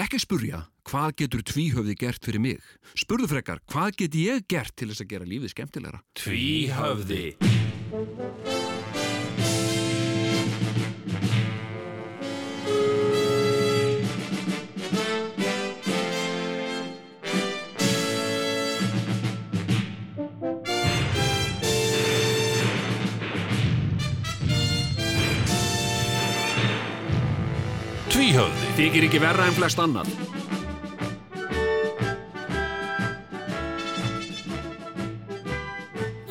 Ekki spurja, hvað getur tvíhöfði gert fyrir mig? Spurðu frekar, hvað get ég gert til þess að gera lífið skemmtilegra? Tvíhöfði Þykir ekki verra en flest annað.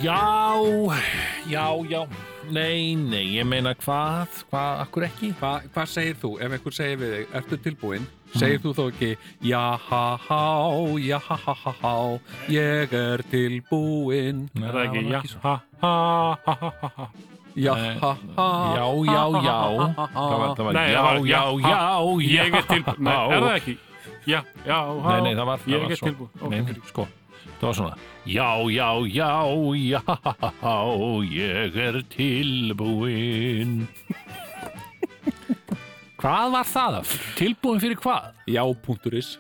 Já, já, já Nei, nei, ég meina hvað Hvað, akkur ekki? Hva, hvað segir þú ef einhver segir við þig, ertu tilbúinn? Segir þú þó ekki, já ha há, já ha ha ha há, ég er tilbúinn. Nei, er það já ekki svo. Ha, já ha ha. Já, já, já Það var, það var Nei, já, það var, já, ha, já, já Ég er tilbúinn. Nei, er það ekki? Já, já, ha. Nei, nei, það var, það Ég var er svo tilbúinn. Nei, sko Það var svona Já, já, já, já Ég er tilbúinn Hvað var það? af? Tilbúinn fyrir hvað? Já, punkturis.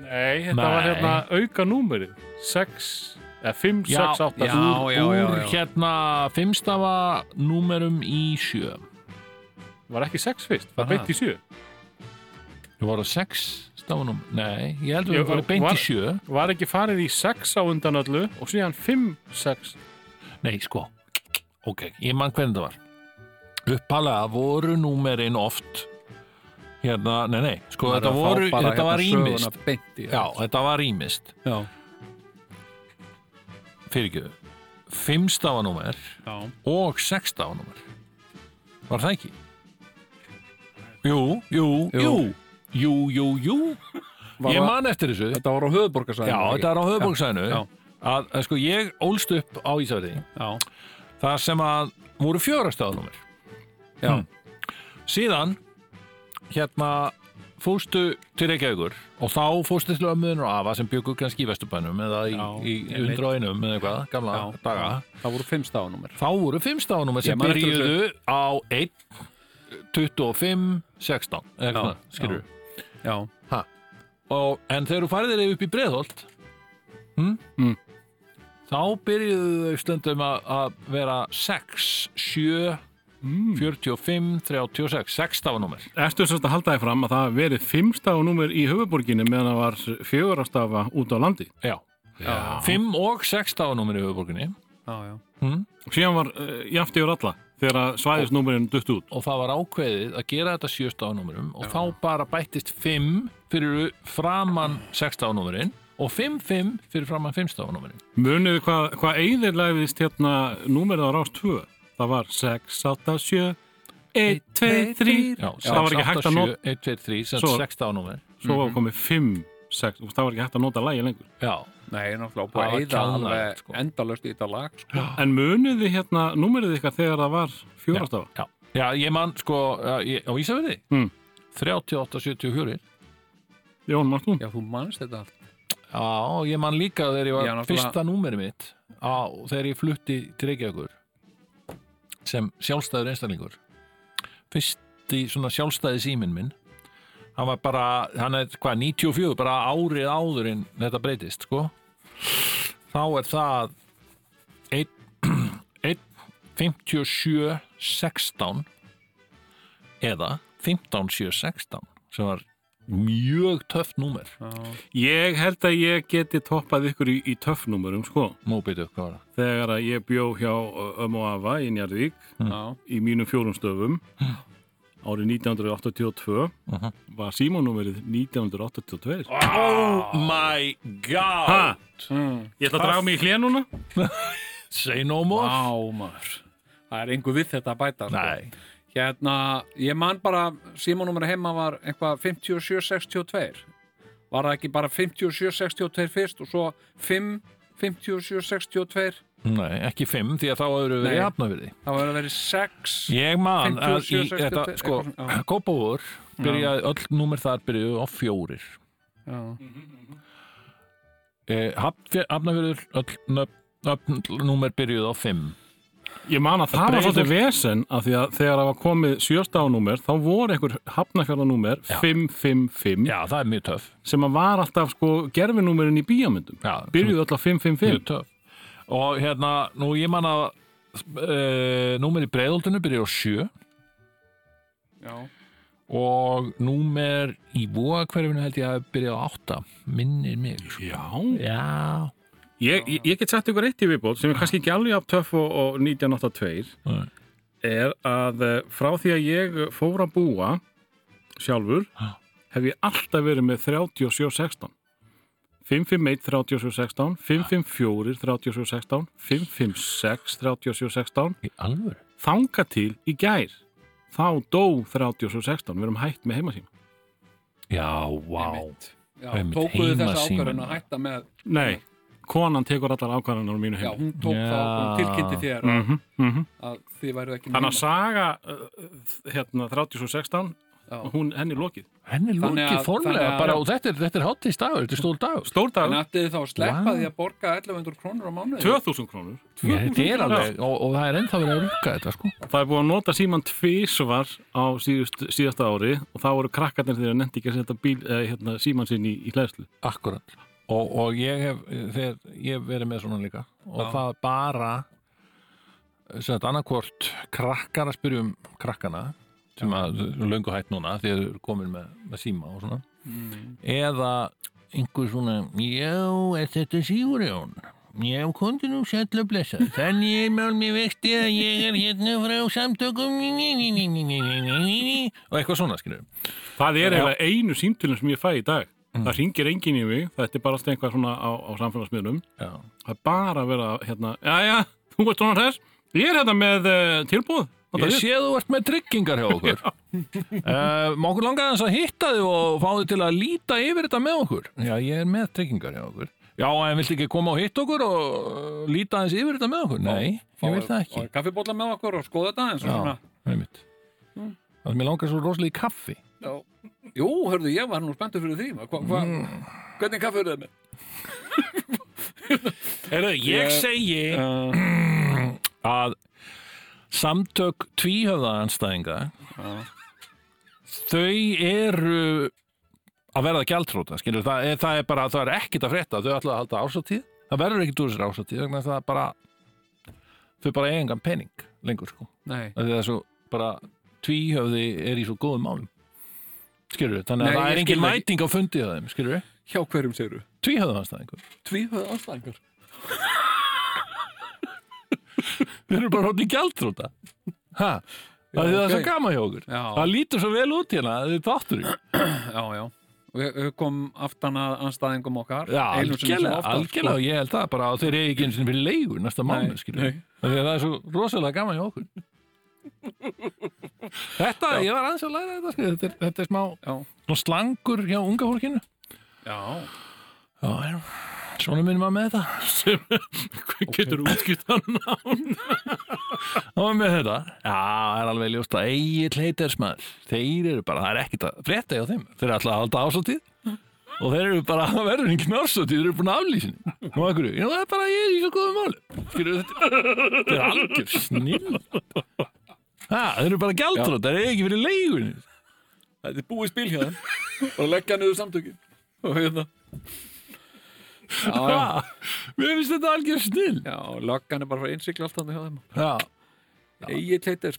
Nei, þetta var hérna auka númerið. 6, eða 5, 6, 8, já, úr, úr hérna fimmstafa númerum í sjö. Var ekki 6 fyrst, var Aha. beint í 7. Þú voru sex stafanum Nei, ég heldur voru beint var- í sjö. Var ekki farið í 6 á undan öllu og síðan 5, 6. Nei, sko. Ok, ég mann hvernig það var. Uppalega voru númerin oft Hérna, nei, nei Sko, þetta, voru, þetta var rýmist Beint í Já, þetta var rýmist já, Fyrirgjöðu Fimmstafanúmer og sextafanúmer Var það ekki? Jú, jú, jú. Jú. Jú, jú, Var Ég það- man eftir þessu. Þetta var á höfuborgarsæðinu. Já, þetta er á höfuborgsæðinu Já. að, að sko ég ólst upp á Ísafjörði þar sem að voru fjögrastafanúmer já, Hmm. síðan hérna fóstu til Reykjavíkur og þá fóstu til ömmuðin og afa sem byggur kannski í Vesturbænum eða í, í einmitt. 101 eða eitthvað, gamla já. daga Það voru 5 stafanúmer. þá voru fimmstafanúmer sem Ég man eftir byrjuðu á 1 25, 16 eða Já, eitthvað, skilur en þegar þú færið þér upp í Breiðholt hm? Mm. þá byrjuðu þau stundum að, að vera 6, 7 Mm. 45, 36 6 stafanúmer Ertu sérst að halda þið fram að það hafi verið 5 stafanúmer í höfuborginni meðan það var 4 stafa út á landi? Já. Já. 5 og 6 stafanúmer í höfuborginni Já, já. hm? Síðan var uh, jafnt yfir alla þegar að svæðisnúmerinn dutt út. og það var ákveðið að gera þetta 7 stafanúmerum og þá bara bættist 5 fyrir framann 6 stafanúmerin og 5-5 fyrir framann 5 stafanúmerin Muniðu hvað hva eiðirlæfist hérna númerið á rás 2? Það var 6, 8, 7, 1, 2, 3. Já, það var ekki hægt að nota, 1, 2, 3, sem Svo- 6 stafanúmer svo var komið 5, 6, og það var ekki hægt að nota lægi lengur. Já, Nei, náttúrulega eyða kjánalegt, alveg sko. endalaust í þetta lag sko. En muniði hérna númerið ykkar þegar það var fjórastafa? já, já, ég man sko já, ég, á Ísafirði Mm. 38-74 Jón, mást þú? Já, þú manst þetta allt Já, ég man líka þegar ég var Já, fyrsta númeri mitt á, þegar ég flutti til Reykjavíkur sem sjálfstæður einstaklingur. Fyrsti svona sjálfstæði síminn minn hann var bara, hann er hvað, 94 bara árið áður en þetta breytist sko. Þá er það 1, 1 57 16 eða 15 7 16 sem var mjög töff númer Ég held að ég geti toppað ykkur í, í töffnúmerum, sko. Nú byrju, hvað var það? Þegar að ég bjó hjá uh, ömmu og afa í Njarðvík Já, í mínum fjórum stöfum árið 1982 Mhm. var símónúmerið 1982. Oh my god Ha? Ég ætla að draga mig í hlið núna. Say no more maður Það er einhver við þetta að bæta sko. Hérna, ég man bara símanúmer heima var eitthvað 5762 Var það ekki bara 5762 fyrst og svo 5 5762 nei, ekki fimm því að þá hefur við verið jafna við því Það var að vera 6 Ég man að í 57, þetta, 62, sko. Kópavur byrjaði, öll númer þar byrjuðu á fjórir. Já, eh, Hafnafjörður, öll númer byrjuðu á fimm Ég man að það var Breiðholt- svolítið vesen af því að þegar það var komið sjöstafanúmer þá voru einhver hafnafjörðanúmer 555 Já, það er mjög töff. sem að var alltaf sko gerfinúmerin í bíamöndum Já, byrjuðu alltaf 555 mjög töff. Og hérna, nú ég man að uh, númer í breiðoltinu byrjar á sjö. Já, og númer í búakverfinu held ég að byrja á átta minnir mig. Sko. Já, Já, ég, ég, ég get sett ykkur eitt í viðbót sem er kannski ekki alveg af töff og, og 1982 Nei. er að eh, frá því að ég fór að búa sjálfur Já. hef ég alltaf verið með 3716 551 3716 554 3716 556 3716 í alvöru? Þanga til í gær þá dó 3716 við erum hætt með heimasíma. Já, einmitt. Já, tókuðu þessa heimasíminn. ákvörðun að hætta með Nei, konan tekur allar ákvarðanar á mínu Já, heim hún tók Já. það og tilkynnti þér að, mm -hmm, að þið væru ekki Þannig að saga uh, hérna 3716 Já. hún henni lokið. Henni lókið að- bara og þetta er, þetta er hátíðs dagur, þetta er stór dagur. Stór En dagur, ættið þið þá að sleppa Vá. því að borga 1100 krónur á mánuði? 2000 krónur. Já, þetta er alveg, og, og það er ennþá verið að rukka þetta sko. Það er búið að nota síman tvísvar á síðust, síðasta ári og þá voru krakkarnir þegar nefndi ekki að setja bíl, eh, hérna, síman sinn í, í hlæðslu. Akkurat og, og ég hef, þegar, ég hef verið með svona líka og Já. það bara sem þetta annarkvort krakkar að spyrja um krakkana sem að löngu hætt núna því að þau eru komin með, með síma og svona Mm. eða einhver svona já, er þetta Sigurjón? Já, komdu nú sæll að blessa þannig er mál mér vexti að ég er hérna frá samtökum og eitthvað svona skilur Það er eiginlega einu símtölun sem ég fæ í dag. Mm. Það ringir enginn í mig, þetta er bara alltaf einhvað svona á, á samfélagsmiðlum. já, Það er bara að vera hérna, já, já, þú veist svona þess, ég er hérna með uh, tilbúð. Ég sé þú ert með tryggingar hjá okkur. Uh, Má okkur langa þess að hitta þig og fá þig til að líta yfir þetta með okkur? Já, ég er með tryggingar hjá okkur. Já, en viltu ekki koma og hitta okkur og uh, líta aðeins yfir þetta með okkur? Nei, ég vil það ekki. Kaffibólla með okkur og skoða þetta eins og Já, svona. það er mitt Það er mér langar svo rosalega í kaffi. Já. Jú, hörðu, ég var nú spenntur fyrir því hva, hva, Mm. Hvernig kaffi eru þið með? Heyrðu, ég segi Uh, að samtök tvíhöfðaanstæðinga þau eru að verða gjaldróta skilur, það er, það er bara, það er ekkit að frétta. Þau ætla að halda ásáttíð, það verður ekkit úr þessar ásáttíð vegna þess að það er bara þau bara eiga engan penning lengur sko. Það er svo bara tvíhöfði er í svo góðum málum skilur, þannig að Nei, það ég er skil engin það ekki. mæting á fundið að þeim, skilur hjá hverjum segir þú? tvíhöfðaanstæðingur Tvíhöð anstæðingar Þeir eru bara hótt í gjaldróta Ha? Það er það ok. svo gaman hjá okkur Já. Það lítur svo vel út hérna Það er þátturinn Já, já Og við, við komum aftan að anstæðingum okkar Já, einu sinni sem algjörlega, oftar, algjörlega og ég held það bara að þeir eru ekki eins og fyrir leigur næsta mánu, skilur nei. Það er svo rosalega gaman hjá okkur Þetta, ég var aðeins að læra þetta skilur. þetta, er, þetta er smá Já, smá slangur hjá unga fólkinu. Já. Já, já, svona minnum maður með þetta. Getur útskipt hann á. Það var með þetta. Já, það er alveg ljóst að eigin leitersmaður Þeir eru bara, það er ekkert að frétta hjá þeim. Þeir eru alltaf að halda ásóttíð Og þeir eru bara, það verður engin ásóttíð Þeir eru búin að aflýsinni Nú ekkur, já, það er bara ég er í svo góðum máli. Skilur þetta Þetta er algjör snill Þeir eru bara gjaldrótt Það er ekki fyrir leigunni. Þetta er búið spil þeim og leggja niður samtökin. Og hérna. Mér finnst þetta algjör snill. Já, löggan er bara fyrir innsikla alltaf hjá þeim. Já, Egið teitir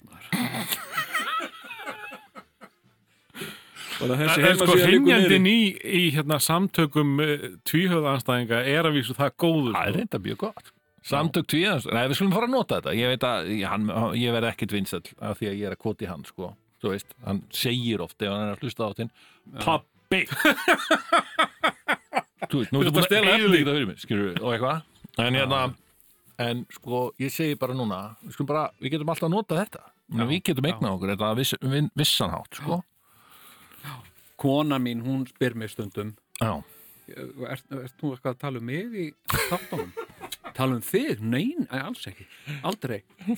En sko, hringjandinn í, í hérna, samtökum uh, tvíhöfðanstæðinga er að vísu það góður. það er sko. reynda mjög gott Samtök tvíðans, nei við skulum fara að nota þetta. Ég veit að hann, ég verð ekkit vinsæll af því að ég er að koti hann sko. Þú veist, hann segir oft ef hann er að hlusta á þinn Pappi Þú veist, nú ertu að búin að efni. eyðileggja það fyrir mig skilur við, og eitthvað. En hérna, en sko, ég segi bara núna Við skulum bara, við getum alltaf að nota þetta Já, Við getum já. eignað okkur þetta viss, vissanhátt sko. Kona mín, hún spyr mér stundum. Já, ert þú eitthvað að tala um mig í þáttunum? Tala um þig? Nei, nei, alls ekki. Aldrei.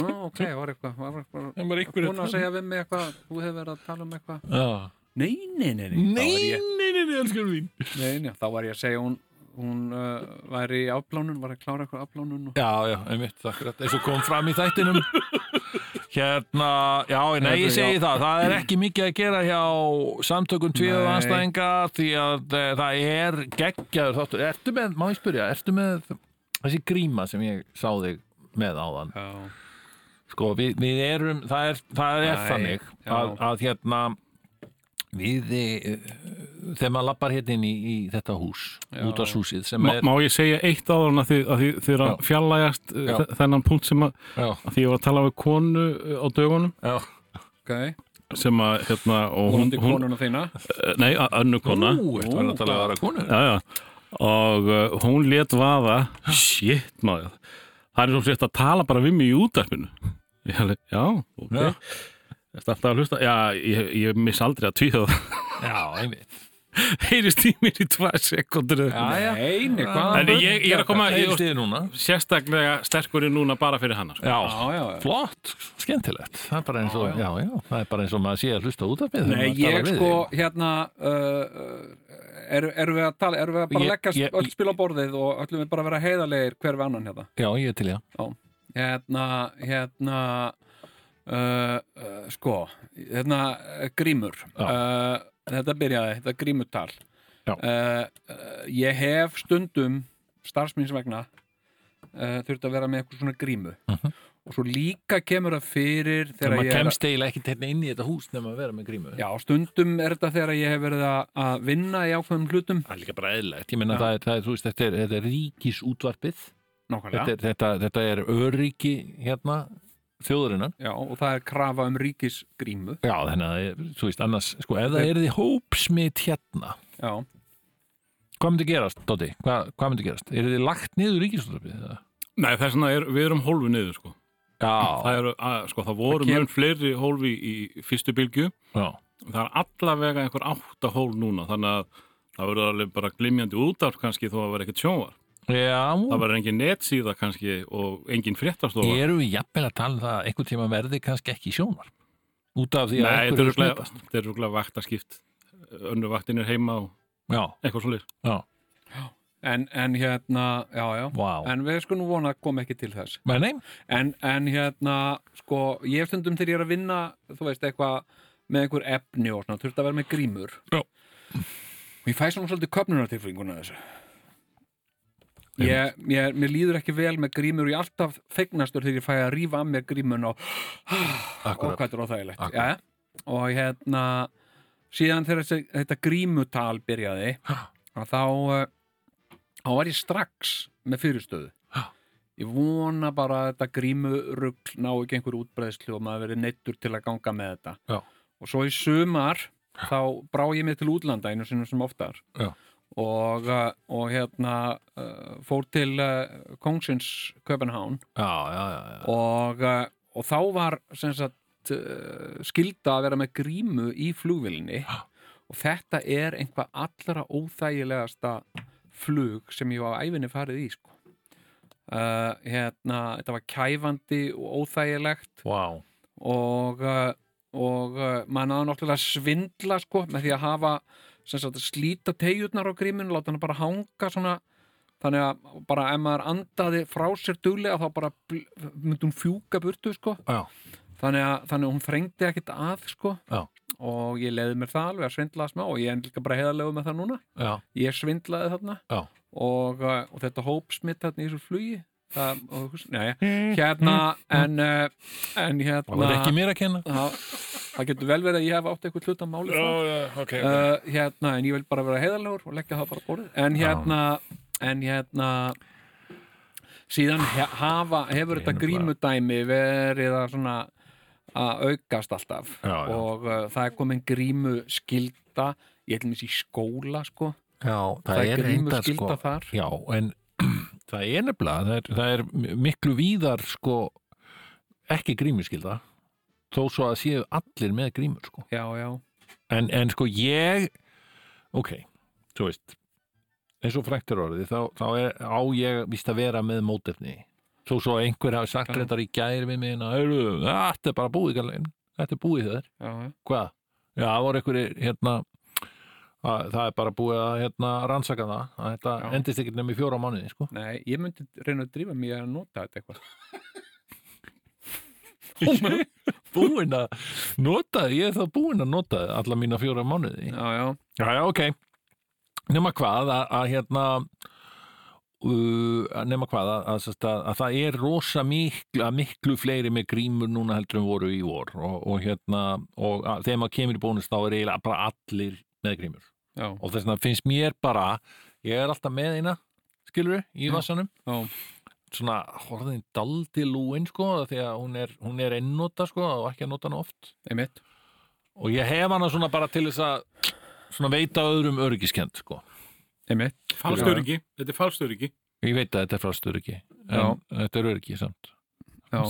Ná, ok, var eitthvað var eitthvað var einhver að að segja við mig eitthvað? Þú hefur verið að tala um eitthvað? Já. Nei, nei, nei, nei, var Nei, nei, nei, nei, elskum mín. Nei, nei, þá var ég að segja hún hún uh, væri í afplánun, var að klára eitthvað afplánun og... Já, já, einmitt, akkurat, eins og kom fram í þættinum. Hérna, já, nei, ég segi það það er ekki mikið að gera hjá samtökum tvíðu Nei. anstæðinga því að e, það er geggjaður þáttur, ertu með, má ég spyrja ertu með þessi gríma sem ég sá þig með áðan Já, sko, við, við erum, það er, það er Æ, þannig að, að hérna við e, þegar maður lappar hérna inn í, í þetta hús, Já. út af húsið sem Má, er, má ég segja eitt áður að að þið er að Já. já. þennan punkt sem að, að því ég var að tala við konu uh, á dögunum já, ok, sem að hérna og hún, hún konuna þína eh, nei, önnur kona Ú, verið að tala aðra konu? já, já. Og uh, hún let vaða. Shit maður. Það er svo sért að tala bara við mig í útarpinu já, ok. Já. Þetta alltaf að hlusta, já, ég, ég miss aldrei að tvíða það Já, einmitt. Heyrist í mér í tvær sekundur Já, já. Nei, nei, hvað En ég, ég er að koma ég, sérstaklega sterkurinn núna bara fyrir hana sko. Já, Já, já, flott, skemmtilegt. Það er bara eins og, já, já, það er bara eins og maður sé að hlusta út af við Nei, ég sko, hérna uh, uh, erum er við að tala, erum við að bara Ég- leggja ég- öll spil á borðið og öllum við bara að vera heiðarlegir hver við annan hérna Já, ég er til, já hérna, hérna uh, uh, sko hérna, uh, grímur Já. uh, þetta byrjaði, þetta grímutal Já. uh, uh, ég hef stundum starfsmýns vegna uh, þurft að vera með eitthvað svona grímu Mhm. Og svo líka kemur það fyrir Þegar maður ég kemst eiginlega ekki hérna inn í þetta hús nema að vera með grímu Já, stundum er þetta þegar ég hef verið að, að vinna í ákveðum hlutum Það er líka bara eðlilegt, ég meina Já. það er, það er, þú veist, þetta er, þetta er ríkisútvarpið nákvæmlega þetta, er, þetta, þetta er öryggi hérna þjóðurinnar Já, og það er krafa um ríkisgrímu Já, þannig að, er, þú veist, annars sko, ef það er því hópsmitt hérna Já, hvað myndi gerast, Dóti? Hvað, hvað myndi gerast? Er þið lagt niður ríkisútvarpið? eða? Nei, það er svona, er, við erum hólfi niður sko. Það, eru, að, sko, það voru kem- mun fleiri hólfi í fyrstu bylgju. Já, það er allavega einhver átta hól núna þannig að það verður alveg bara glimjandi útvarp kannski þó að vera ekkert sjónvar já. Það verður engin netsíða kannski og engin fréttastofa. Erum við jafnvel að tala um það að einhvern tíma verði kannski ekki sjónvar? Út af því að Nei, einhverju er smitast? þetta er rúglega vaktaskipt. Önnu vaktin er heima og Já, eitthvað svolítið en, en hérna Já, já, vá. En við skulum vona að koma ekki til þess. Men nei, en, en hérna, sko ég stundum þegar ég er að vinna þú veist, eitthvað með einhver efni og svona, þurft að vera með grímur. Já. og ég fæ svona svolítið köpnunartilfringuna þessu. Ég, mér, mér líður ekki vel með grímur og ég er alltaf fegnastur þegar ég fæ að rífa af mér grímun og, og hvað er óþægilegt. Ja? og hérna síðan þegar þetta grímutal byrjaði að þá uh, þá var ég strax með fyrirstöðu. Ég vona bara að þetta grímurugl ná ekki einhver útbreðslu og maður verið neittur til að ganga með þetta. Já. og svo í sumar þá brá ég mig til útlanda einu sinni sem oftar. Og, uh, og hérna uh, fór til uh, Kongsins Köpenhán og, uh, og þá var sagt skilda að vera með grímu í flugvilinni Já. og þetta er einhvað allra óþægilegasta flug sem ég á æfinni farið í sko. uh, hérna, þetta var kæfandi og óþægilegt. Vá, og, uh, og uh, maður náðu náttúrulega svindla sko, með því að hafa sagt, slíta tegjurnar á gríminu láta hana bara hanga svona. Þannig að bara ef maður andaði frá sér duglega þá bara myndi hún fjúka burtu sko. Já, þannig að, þannig að hún þrengdi ekkit að sko. Já. Og ég leiði mér það alveg að svindla smá og ég er líka bara heiðalegu með það núna. Já, ég svindlaði þarna og, uh, og þetta hópsmitt þarna í þessu flugi það, og, þú veist, nei, hérna en, uh, en hérna það var ekki mér að kenna. Það, það getur vel verið að ég hef átt eitthvað hluta máli frá já, ok uh, hérna, en ég vil bara vera heiðalegur og leggja það bara á borðið. En hérna, en hérna síðan hafa, hefur þetta Ég er grímudæmi verið að svona að aukast alltaf Já, já. og uh, það er komin grímu skilda ég ætlum þessi í skóla sko Já, það, er grímu reyndar, skilda sko, þar Já, en það er nefnilega, það er, það er miklu víðar, sko, ekki grímuskylda, þó svo að séu allir með grímur, sko. já, já, En, en sko, ég, ok, þú veist, eins og fræktur orðið, þá, þá er, á ég víst að vera með mótefni. Svo að einhver hafi sagt reyndar í gæri við mig, þetta er bara búið, þetta er búið já. Hvað? Já, það voru einhverjir, hérna, það, það er bara búið að hérna, rannsaka það að þetta Já. endist ekki nefnir fjóra mánuði sko. Nei, ég myndi reyna að drífa mig að nota þetta eitthvað búin að nota það, ég er þá búin að nota það alla mína fjóra mánuði Já, já, Já, já, ok. Nema hvað að, að hérna nema hvað að, að, að, að það er rosa miklu, miklu fleiri með grímur núna heldur en voru í vor og, og hérna og að, þegar maður kemur í bónus þá er eiginlega bara allir með grímur. Já, og þess vegna finnst mér bara ég er alltaf með eina skilur í Já. vassanum já, svona horfðin daldi lúin sko því að hún er, hún er einnota sko og ekki að nota hana oft. Einmitt. Og ég hef hana svona bara til þess að svona veita öðrum örgiskend sko Einmitt, Falstöryggi, þetta er falstöryggi Ég veit að þetta er frástur ekki en Já. þetta er öryggi samt. Já.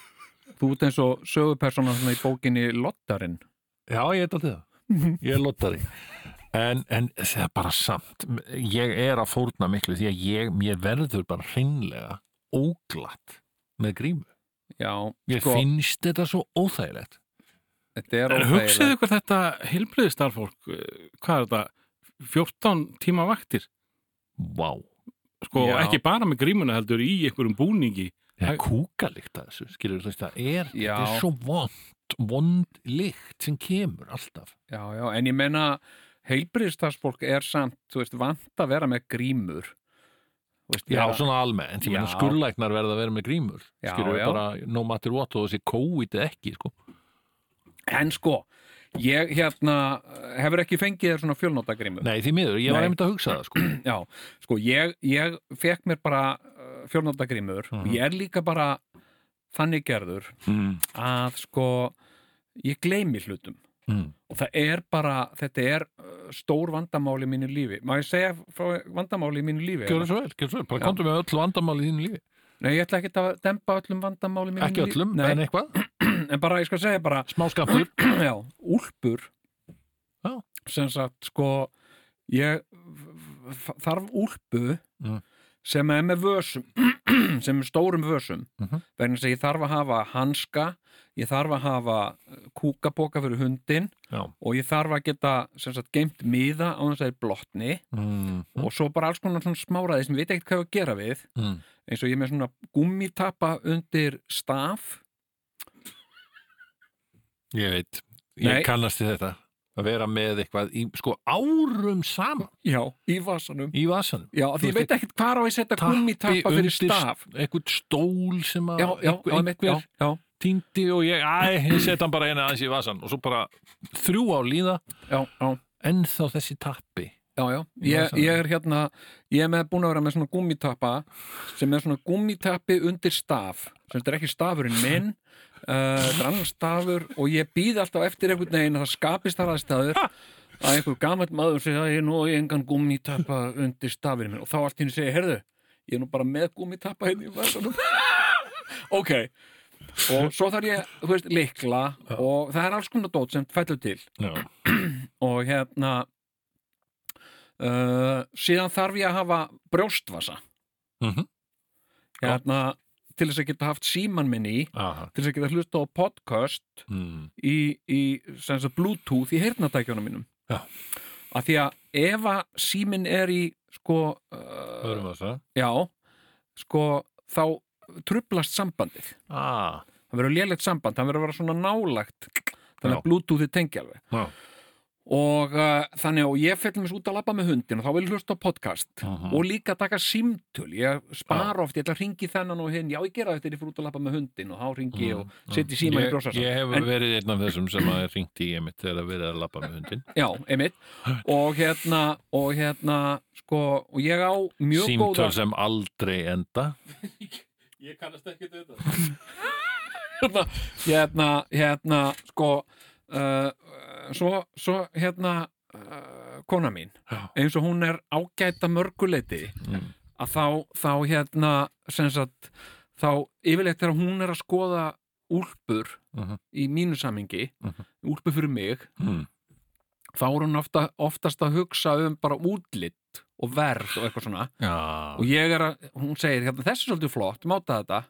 Þú ert eins og sögupersona í bókinni Lottarinn. Já, ég veit alltaf það. Ég er lottari. En, en það er bara samt ég er að fórna miklu því að ég, mér verður bara hreinlega óglatt með grímu. Já, Ég sko, finnst þetta svo óþægilegt. Þetta er En óþægilegt. hugsið ykkur þetta heilbriði starfólk hvað er þetta, 14 tíma vaktir Vá, sko, Já. ekki bara með grímuna heldur í einhverjum búningi það er kúkalikt að þessu skilur þú veist, það er, Já. þetta er svo vond vond lykt sem kemur alltaf Já, já, en ég meina heilbriðstarfsfólk er samt, þú veist, vant að vera með grímur Þú veist, Já, vera- svona almennt, ég meina Já. skurlæknar verða að vera með grímur Já, skilur já. bara no matter what og þessi COVID eða ekki sko. En sko, ég hérna hefur ekki fengið þér svona fjölnótagrímur Nei, því miður, ég var Nei. einmitt að hugsa það sko. Já, sko, ég, ég fekk mér bara uh, fjölnótagrímur og Mhm. ég er líka bara þannig gerður mm. að sko ég gleymi hlutum Mm. og það er bara, þetta er uh, stór vandamáli í mínu lífi má ég segja frá vandamáli í mínu lífi Gjörðu svo vel, gjörðu svo vel, bara komdu með öll vandamál í þínu lífi Nei, ég ætla ekki að dempa öllum vandamáli í mínu Ekki lífi öllum, Nei, en eitthvað en bara, ég skal segja bara Smá skaptur já, úlpur Já. sem sagt, sko ég þarf úlpu Mm. sem er með vösum sem er stórum vösum Mhm. vegna þess að ég þarf að hafa hanska ég þarf að hafa uh, kúkaboka fyrir hundin Já. og ég þarf að geta sagt geimt miða á þess að það er blotni mm. og svo bara alls konar svona smáraði sem ég veit ekkert hvað að gera við Mm. eins og ég með svona gummitappa undir staf Ég veit, ég Nei. kannast til þetta að vera með eitthvað í, sko árum saman. Já, í vasanum. Í vasanum. Já, Þú því ég veist, veit ekkert hvað á að setja gummitappa fyrir staf. eitthvað stól sem að já, já, einhver, já, einmitt, já, einhver já, týndi og ég, æ, ég set hann bara eina aðeins í vasan og svo bara þrjú á líða. Já, já, ennþá þessi tappi já, já. Ég, vasanum. ég er hérna ég er með búin að vera með svona gummitappa sem er svona gummitappi undir staf sem þetta er ekki stafurinn minn þetta er annar stafur og ég býð alltaf eftir einhvern veginn að það skapist þar aðstæður að einhver gamall maður segja að ég nú á ég engan gummitappa undir stafurinn minn. Og þá allt í henni segja, herðu, ég er nú bara með gummitappa hérna í vasanum. Ok. Og svo þarf ég, þú veist, likla og það er alls konar dót sem fællur til. Já. og hérna uh, síðan þarf ég að hafa brjóstvasa. Mhm. hérna til þess að geta haft síman minn í Aha. til þess að geta hlusta á podcast Mm. í, í sagt, bluetooth í heyrnatækjunum mínum Já. að því að ef að síminn er í sko uh, já sko þá trublast sambandið ah. það verður lélegt samband, það verður að vera svona nálagt þannig að bluetoothi tengi alveg Já. Og uh, þannig og ég fellum mér út að labba með hundin og þá vil ég hlusta á podcast Mhm. og líka taka símtöl. Ég spara oft, ég ætla að ringi þennan og hinn. Já ég gera þetta þegar ég fyrir út að labba með hundin og þá ringi ég og setji síman í ég, brjósasa ég hef En- verið einn af þessum sem að ringt í emitt þegar að verið að labba með hundin já, einmitt. Og hérna, og hérna sko, og ég á mjög símtöl góða sem aldrei enda. Ég kannast ekki þetta. Hérna, hérna, hérna sko uh, svo, svo hérna uh, kona mín eins og hún er ágæta mörguleiti mm. að þá, þá hérna sagt, þá yfirleitt þegar hún er að skoða úlpur Mhm. í mínu samingi Mhm. úlpur fyrir mig Mm. þá er hún ofta, oftast að hugsa um bara útlitt og verð og eitthvað svona Já, og ég er að, hún segir hérna, þessi er svolítið flott, máta þetta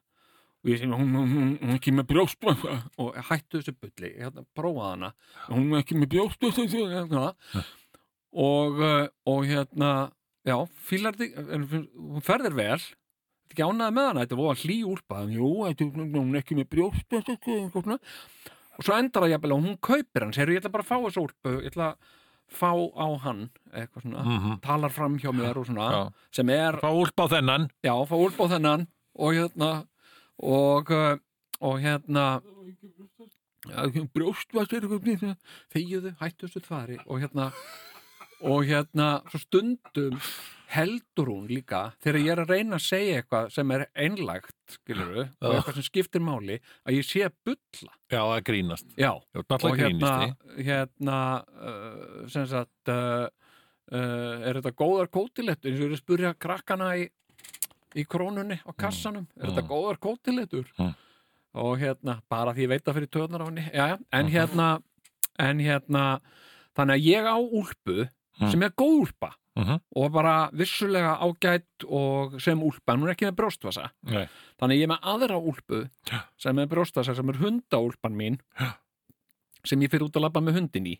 og ég segi, hún, hún, hún, hún er ekki með brjóst og hættu þessu bulli, hérna, prófaði hana. Hún er ekki með brjóst hérna. og, og hérna já, fílar þig en hún ferðir vel. Þetta ekki ánæði með hana, þetta var hlý úlpa. Jú, hún er ekki með brjóst og svo endar það jafnvel og hún kaupir hann, segir ég ætla bara að fá þessu úlpu. Ég ætla að fá á hann eitthvað svona, Mhm. talar fram hjá mér og svona, Já. sem er Fá úlp á þennan. Já, fá úlpa á þennan. Og hérna og, uh, og hérna brjóstvæsir þegiðu, hættu þessu þvari og hérna og hérna, stundum heldur hún líka þegar ég er að reyna að segja eitthvað sem er einlægt, skilur og eitthvað sem skiptir máli, að ég sé að bulla. Já, það grínast. Já, Já, og hérna hérna uh, sem sagt uh, uh, er þetta góðar kótilettur eins og ég er að spurja krakkana í, í krónunni á kassanum er þetta Mm. góðar kótilettur Mm. og hérna, bara því ég veit það fyrir töðnar á henni, já, já, en hérna en hérna þannig að ég á úlpu sem er góð úlpa Mhm. og bara vissulega ágætt og sem úlpa, en hún er ekki með brjóstvasa Nei. þannig að ég er með aðra úlpu Já. sem er brjóstvasa, sem er hundaúlpan mín Já. sem ég fyrir út að labba með hundin í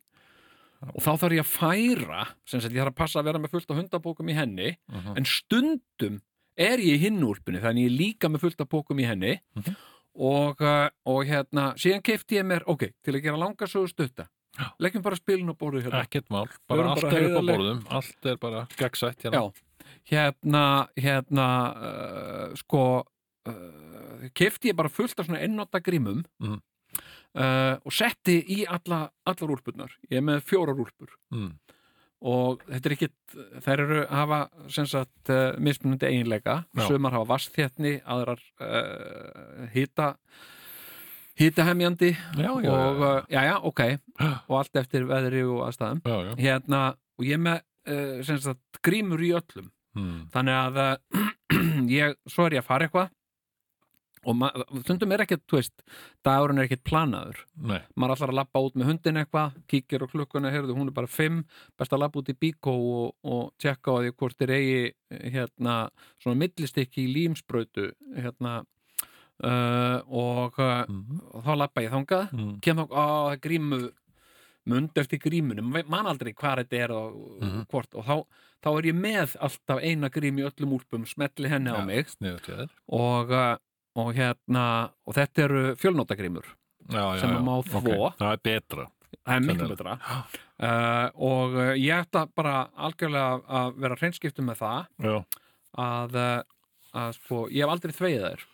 og þá þarf ég að færa sem sagt ég þarf að passa að vera með fullt af hundabókum í henni Mhm. en stundum er ég í hinn úlpunni þannig ég er líka með fullt af bókum í henni Mhm. og, uh, og hérna síðan kefti ég mér, ok, til að gera langa sögu stutta Já. leggjum bara spilin á borðið hérna Ekkert mál, bara allt bara er upp á borðum Allt er bara gegnsætt hérna Já, hérna, hérna, uh, sko, uh, kefti ég bara fullt af svona einnóta grímum Mhm. uh, og setti í alla, allar úlpurnar. Ég er með fjórar úlpur mm. Og þetta er ekkit, þær eru hafa sem sagt uh, mismunandi eiginleika, sumar hafa vastþétni, aðrar uh, hita, hitahemjandi Já, já, og, uh, já, já, ok, og allt eftir veðri og aðstæðum. já, já. Hérna, og ég með sem sagt grímur í öllum Mm. þannig að ég, svo er ég að fara eitthvað og stundum er ekkert, þú veist dagurinn er ekkert planaður Nei, maður ætlar að labba út með hundin eitthvað kíkir á klukkuna, heyrðu, hún er bara fimm best að labba út í bíkó og, og tjekka á því hvort þeir eigi hérna, svona millistikki í límsbrautu hérna uh, og, uh, mm. og þá labba ég þangað Mm. kem þá, á, það grímu mund eftir grímunum, man aldrei hvað þetta er og Mhm. hvort og þá, þá er ég með alltaf eina grím í öllum úlpum smetli henni á mig þér og, uh, og hérna og þetta eru fjölnótagrímur Sem má Ok, þvo. Það er betra. Það er miklu betra. Uh, og ég ætta bara algjörlega að vera hreinskiptum með það Já, að, uh, að sko, ég hef aldrei þveið þær.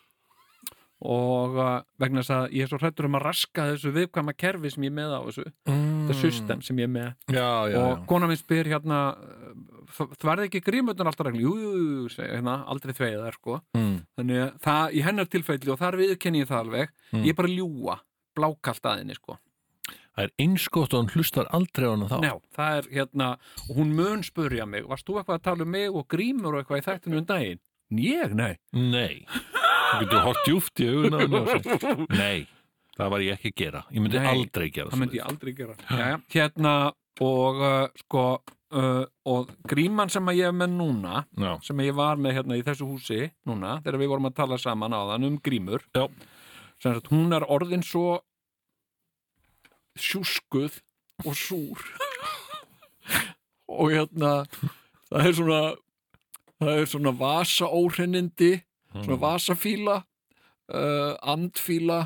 Og uh, vegna þess að ég er svo hrættur um að raska þessu viðkvæma kerfi sem ég er með á þessu. Þetta system sem ég er með. Já, já, og kona minn spyr hérna þvarði ekki grímutnar alltaf reglu jú, hérna, aldrei þveið þær sko Mm. þannig að það í hennar tilfelli og þar viðkenni ég það alveg Mm. ég er bara ljúa, blákalt að henni sko Það er einskott og hann hlustar aldrei á hana þá Já, það er hérna, og hún mun spurja mig, varst þú eitthvað að tala um mig og grímur og eitthvað í þættinu um daginn? Ég, nei. Nei, þú getur hort djúft í augun á henni og sagt, Nei, það var ég ekki að gera Ég myndi Nei, aldrei gera Það myndi ég aldrei gera. Jæja, hérna, og uh, sko, uh, og gríman sem að ég er með núna, Já, sem ég var með hérna í þessu húsi núna, þegar við vorum að tala saman á þann um grímur, Já. sem sagt, hún er orðin svo sjúskuð og súr og hérna það er svona það er svona vasaóhrennindi svona Mm. vasafíla uh, andfíla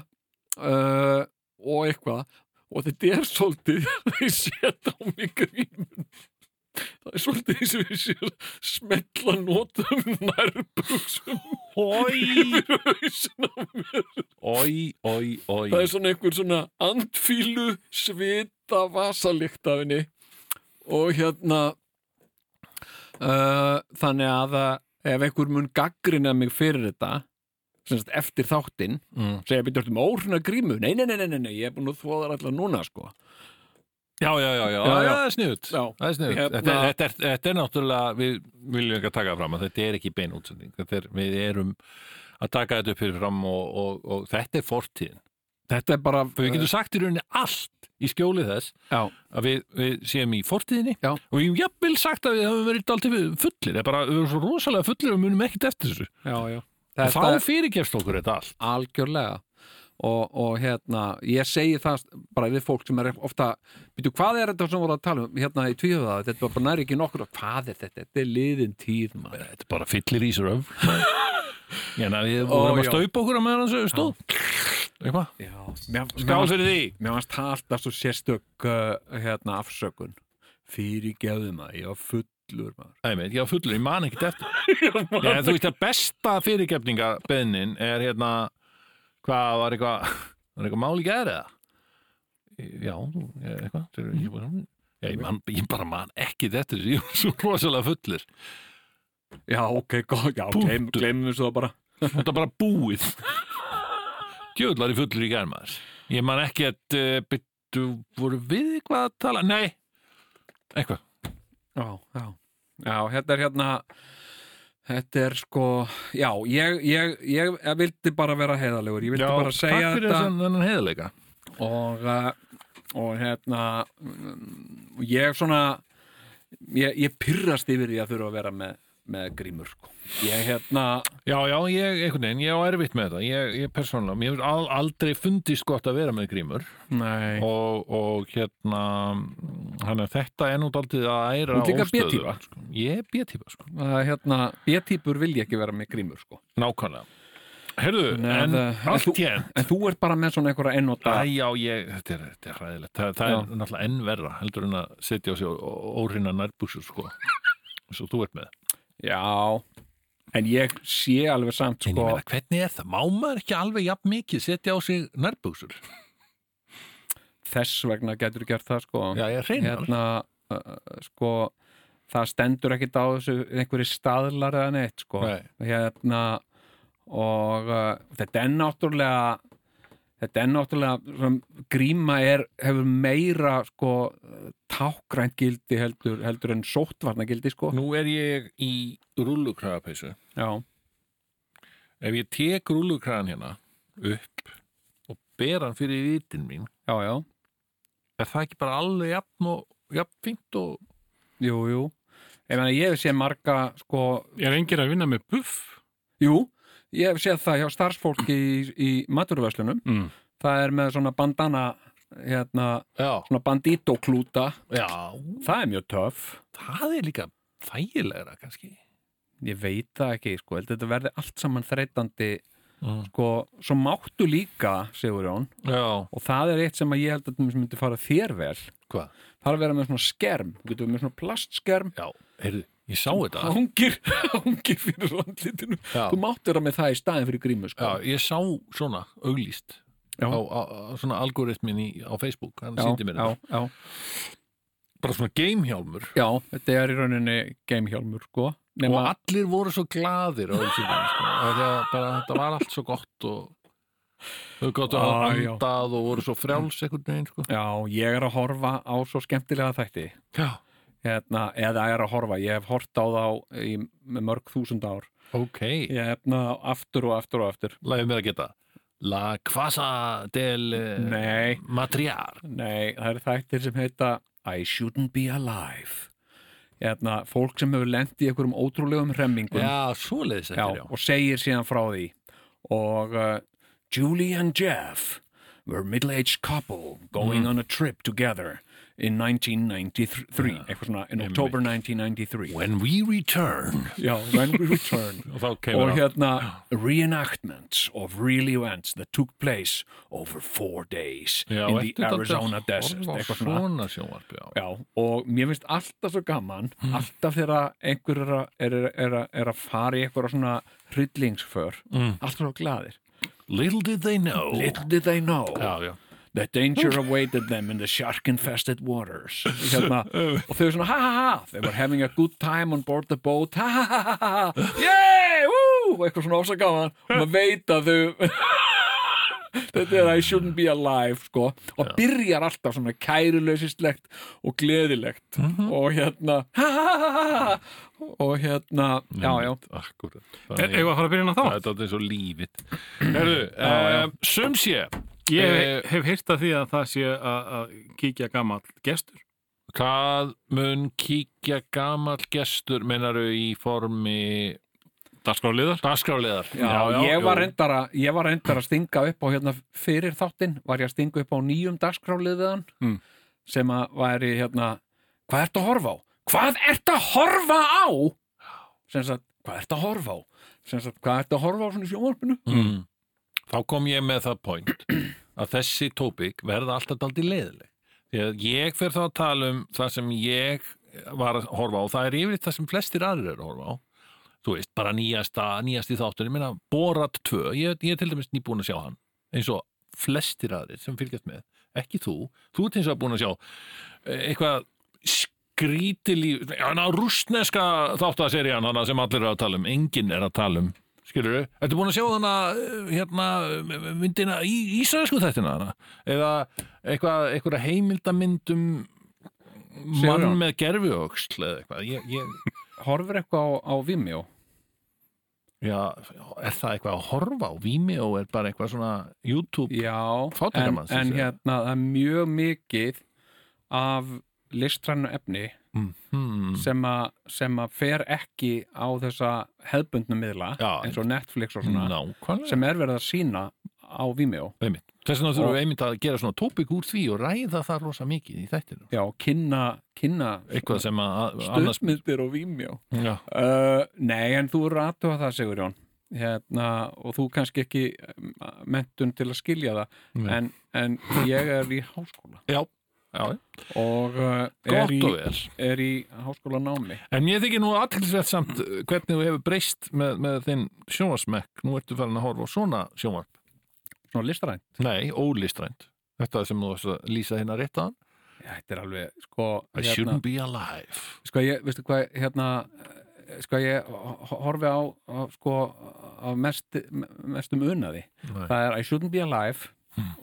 uh, og eitthvað og þetta er svolítið ég set á mig grímun það er svolítið eins og ég sé að smetla nótum nærbuxum Ói, yfir hausinn á mér. Ói, ói, ói það er svona einhver svona andfílu svita vasalikt af henni. Og hérna uh, þannig að uh, ef einhver mun gaggrina mig fyrir þetta sem sagt eftir þáttinn mm. segja byrja um órna grímu? Nei, nei, nei, nei, nei, ég er búin að þvoða þær allar núna sko. Já, já, já, já, Já, já, já. það er sniðut Já. Það er sniðut Hérna- þetta, þetta, er, þetta er náttúrulega, við viljum ekki að taka fram að þetta er ekki bein útsending er, Við erum að taka þetta upp fyrir fram og, og, og þetta er fortíðin. Þetta er bara Við getum sagt í rauninni allt í skjóli þess já, að við, við séum í fortíðinni Já. og við hefum jafnvel sagt að við höfum verið daldið fullir, það er bara, við erum svo rosalega fullir og munum ekkert eftir þessu. Já, þá þetta er fyrirgefst okkur þetta allt. Algjörlega. Og, og hérna, ég segi það bara við fólk sem er ofta byrju, hvað er þetta sem voru að tala um? Hérna í tvíhöfða þetta var bara næri ekki nokkur hvað er þetta, þetta er liðin tíð maður. Þetta er bara fyllir í sér öf Hérna við vorum að staupa okkur að meðan þessu stóð. Eitthvað? Skál fyrir því. mér varst alltaf svo sérstök uh, hérna afsökun. Fyrir gefðum að ég var fullur maður. Nei, meit, ég var fullur, ég man ekkert eftir. Já, þú veist að besta fyrirgefninga beðnin er hérna hvað var eitthvað var eitthvað máli gæri eða? Já, eitthvað ég, var- Já, ég, man, ég bara man ekki þetta ég var svo rosalega fullur. Já, ok, góð, já, gleym, gleymum svo bara. Þetta er bara búið. Djöðlar í fullur í gærmaður Ég man ekki að uh, byttu, voru við eitthvað að tala? Nei, eitthvað. Já, já, já, þetta er hérna þetta er sko já, ég, ég, ég, ég vildi bara vera heiðalegur, ég vildi bara segja takk fyrir þetta. þessan þennan heiðleika og, uh, og hérna ég svona ég, ég pyrrast yfir því að þurfa að vera með, með grímur sko. Ég hérna Já, já, ég, einhvern veginn, ég á erfitt með þetta ég, ég persónulega, mér hefur al, aldrei fundist gott að vera með grímur. Nei, og, og hérna hann að þetta er nú daldið að æra Þú líka B-týpa. sko. Ég er B-típa, sko, að, hérna B-típur vil ég ekki vera með grímur sko. nákvæmlega. Herðu, en það- en allt þú- hér en þú ert bara með svona einhverja ennóta Æ, já, ég, þetta er, þetta er hræðilegt. Það, það er náttúrulega enn verra heldur en að setja á sig órinna nærbúsur sko, eins og þú ert með. Já, en ég sé alveg samt En ég sko, meina, hvernig er það? Má maður ekki alveg jafn mikið setja á sig nærbúsur? þess vegna getur gert það sko. Já, ég reynar hérna uh, sko það stendur ekkit á þessu einhverju staðlar eða neitt sko Nei. hérna og uh, þetta er náttúrulega þetta er náttúrulega gríma er, hefur meira sko tákrænt gildi heldur, heldur en sóttvarna gildi sko. Nú er ég í rúllukrafapeysu já, Ef ég tek rúllukragan hérna upp og ber hann fyrir vitin mín já, já, er það ekki bara alveg jafn og jafn fínt og jú, jú. Ég meina ég hef séð marga sko, Er engir að vinna með buff? jú ég hef séð það hjá starfsfólki í, í maturverslunum Mm. það er með svona bandana hérna, svona bandito klúta já. Það er mjög töff. Það er líka þægilegra kannski. Ég veit það ekki, sko, þetta verði allt saman þreytandi, mm. sko. Svo máttu líka, segur Jón Já, og það er eitt sem ég held að þetta myndi fara þér vel, hvað? það er að vera með svona skerm, getur með svona plastskerm Já, heyrðu, ég sá þetta. Hangir, hangir fyrir andlitinu. Já. þú máttu vera með það í staðin fyrir grímu, sko. Já, ég sá svona auglýst Já. á, á, á svona algoritmin í, á Facebook, hann já, sýndi mér já, þetta. já, bara svona gamehjálmur. Já, þetta er í rauninni gamehjálmur, sko. Og nema, allir voru svo glaðir á auglýsingunni, sko. og þegar bara, þetta var allt svo gott og þau gáttu að hafa já. andað og voru svo frjáls einhvern veginn, sko. Já, ég er að horfa á svo skemmtilega þætti. Já, hérna, eða er að horfa, ég hef hort á þá í mörg þúsund ár. Ok. Ég hefna aftur og aftur og aftur. Lægum mér að geta. La Casa del eh, Nei. Matriar nei, það eru þættir sem heita I shouldn't be alive. Hérna, fólk sem hefur lent í einhverjum ótrúlegum hremmingum. Já, svoleiðis þetta, já og segir síðan frá því. Og uh, Julie and Jeff were middle-aged couple going on a trip together in 1993 eitthvað svona, in October 1993 When we return. Já, when we return. Og og hérna reenactments of real events that took place over four days Já, in the Arizona að desert eitthvað svona. Svona já. Já, og mér finnst alltaf svo gaman alltaf þegar einhver er, er, er, að fara í eitthvað svona hryllingsför, Mm. alltaf svo glaðir. Little did they know. Little did they know. Já, já that danger awaited them in the shark-infested waters. Hérna, og þau svona ha ha ha. They were having a good time on board the boat. Ha ha ha ha ha. Yeah, woo, og eitthvað svona ósa gaman og maður veit að þau þetta er I shouldn't be alive sko. og byrjar alltaf svona kæruleysislegt og gleðilegt. Og hérna ha ha ha ha ha og hérna, já já. Akkurat. Er, eigum við að fara að byrja inn á þá? Það er eins og lífið. Herðu, já. Ég Eh, hef heyrt að því að það sé að að kíkja gamall gestur. Hvað mun kíkja gamall gestur meinaru í formi Dagskráliðar Dagskráliðar Já, ég, var reyndar að, ég var reyndar að stinga upp á hérna fyrir þáttinn, var ég að stinga upp á nýjum dagskráliðan Mm. sem að væri hérna hvað ertu að horfa á? Hvað ertu að horfa á? sem sagt, hvað ertu að horfa á? sem sagt, hvað ertu að horfa á svona í sjónvarpinu? mm. Þá kom ég með það point að þessi tópik verða alltaf daldi leiðileg því að ég fer þá að tala um það sem ég var að horfa á. Það er yfirleitt það sem flestir aðrir eru að horfa á. Þú veist, bara nýjasta, nýjasti þáttur ég meina, Borat 2, ég, er til dæmis nýbúin að sjá hann, eins og flestir aðrir sem fylgjast með, ekki þú. Þú ert eins og búin að sjá eh, eitthvað skríti líf hana rústneska þáttaserían hana sem allir eru að tala um, enginn er að tala um skilur þau, ertu búin að sjá hana eh, hérna, myndina í ísraelsku þættina hana, eða eitthvað, eitthvað heimildamyndum mann Sigurjón. með gerfiöxl eða eitthvað, ég, ég Horfir eitthvað á, á Vimeo? Já, er það eitthvað að horfa á Vimeo? Er bara eitthvað svona YouTube Já, en, Fátækramanns, en hérna það er mjög mikið af listrænu efni hmm. sem, a, sem að fer ekki á þessa hefbundnu miðla Já, eins og Netflix og svona Nákvæmlega. sem er verið að sína á Vimeo. Þess vegna þurfum Og- við einmitt að gera svona tópik úr því og ræða það rosa mikið í þættinu Já, kynna, kynna eitthvað sem að, að annars stuðmyndir á Vimeo. Uh, Nei, en þú eru aðtöfa það, Sigurjón. Hérna, og þú kannski ekki um, mentun til að skilja það en, en ég er í háskóla. Já. Og uh, er, í, er í háskóla námi En mér þykir nú aðtilsvett samt uh, hvernig þú hefur breyst með, með þinn sjónvarsmekk nú ertu farin að horfa á svona sjónvarp. Svona listræn Nei, ólistrænt. Þetta sem þú lýsa hérna rétt að Já, þetta er alveg, sko I hérna, shouldn't be alive. Sko ég, veistu hvað, hérna sko ég ho- horfi á, á sko, á mest, mestum unaði. Nei. það er I shouldn't be alive.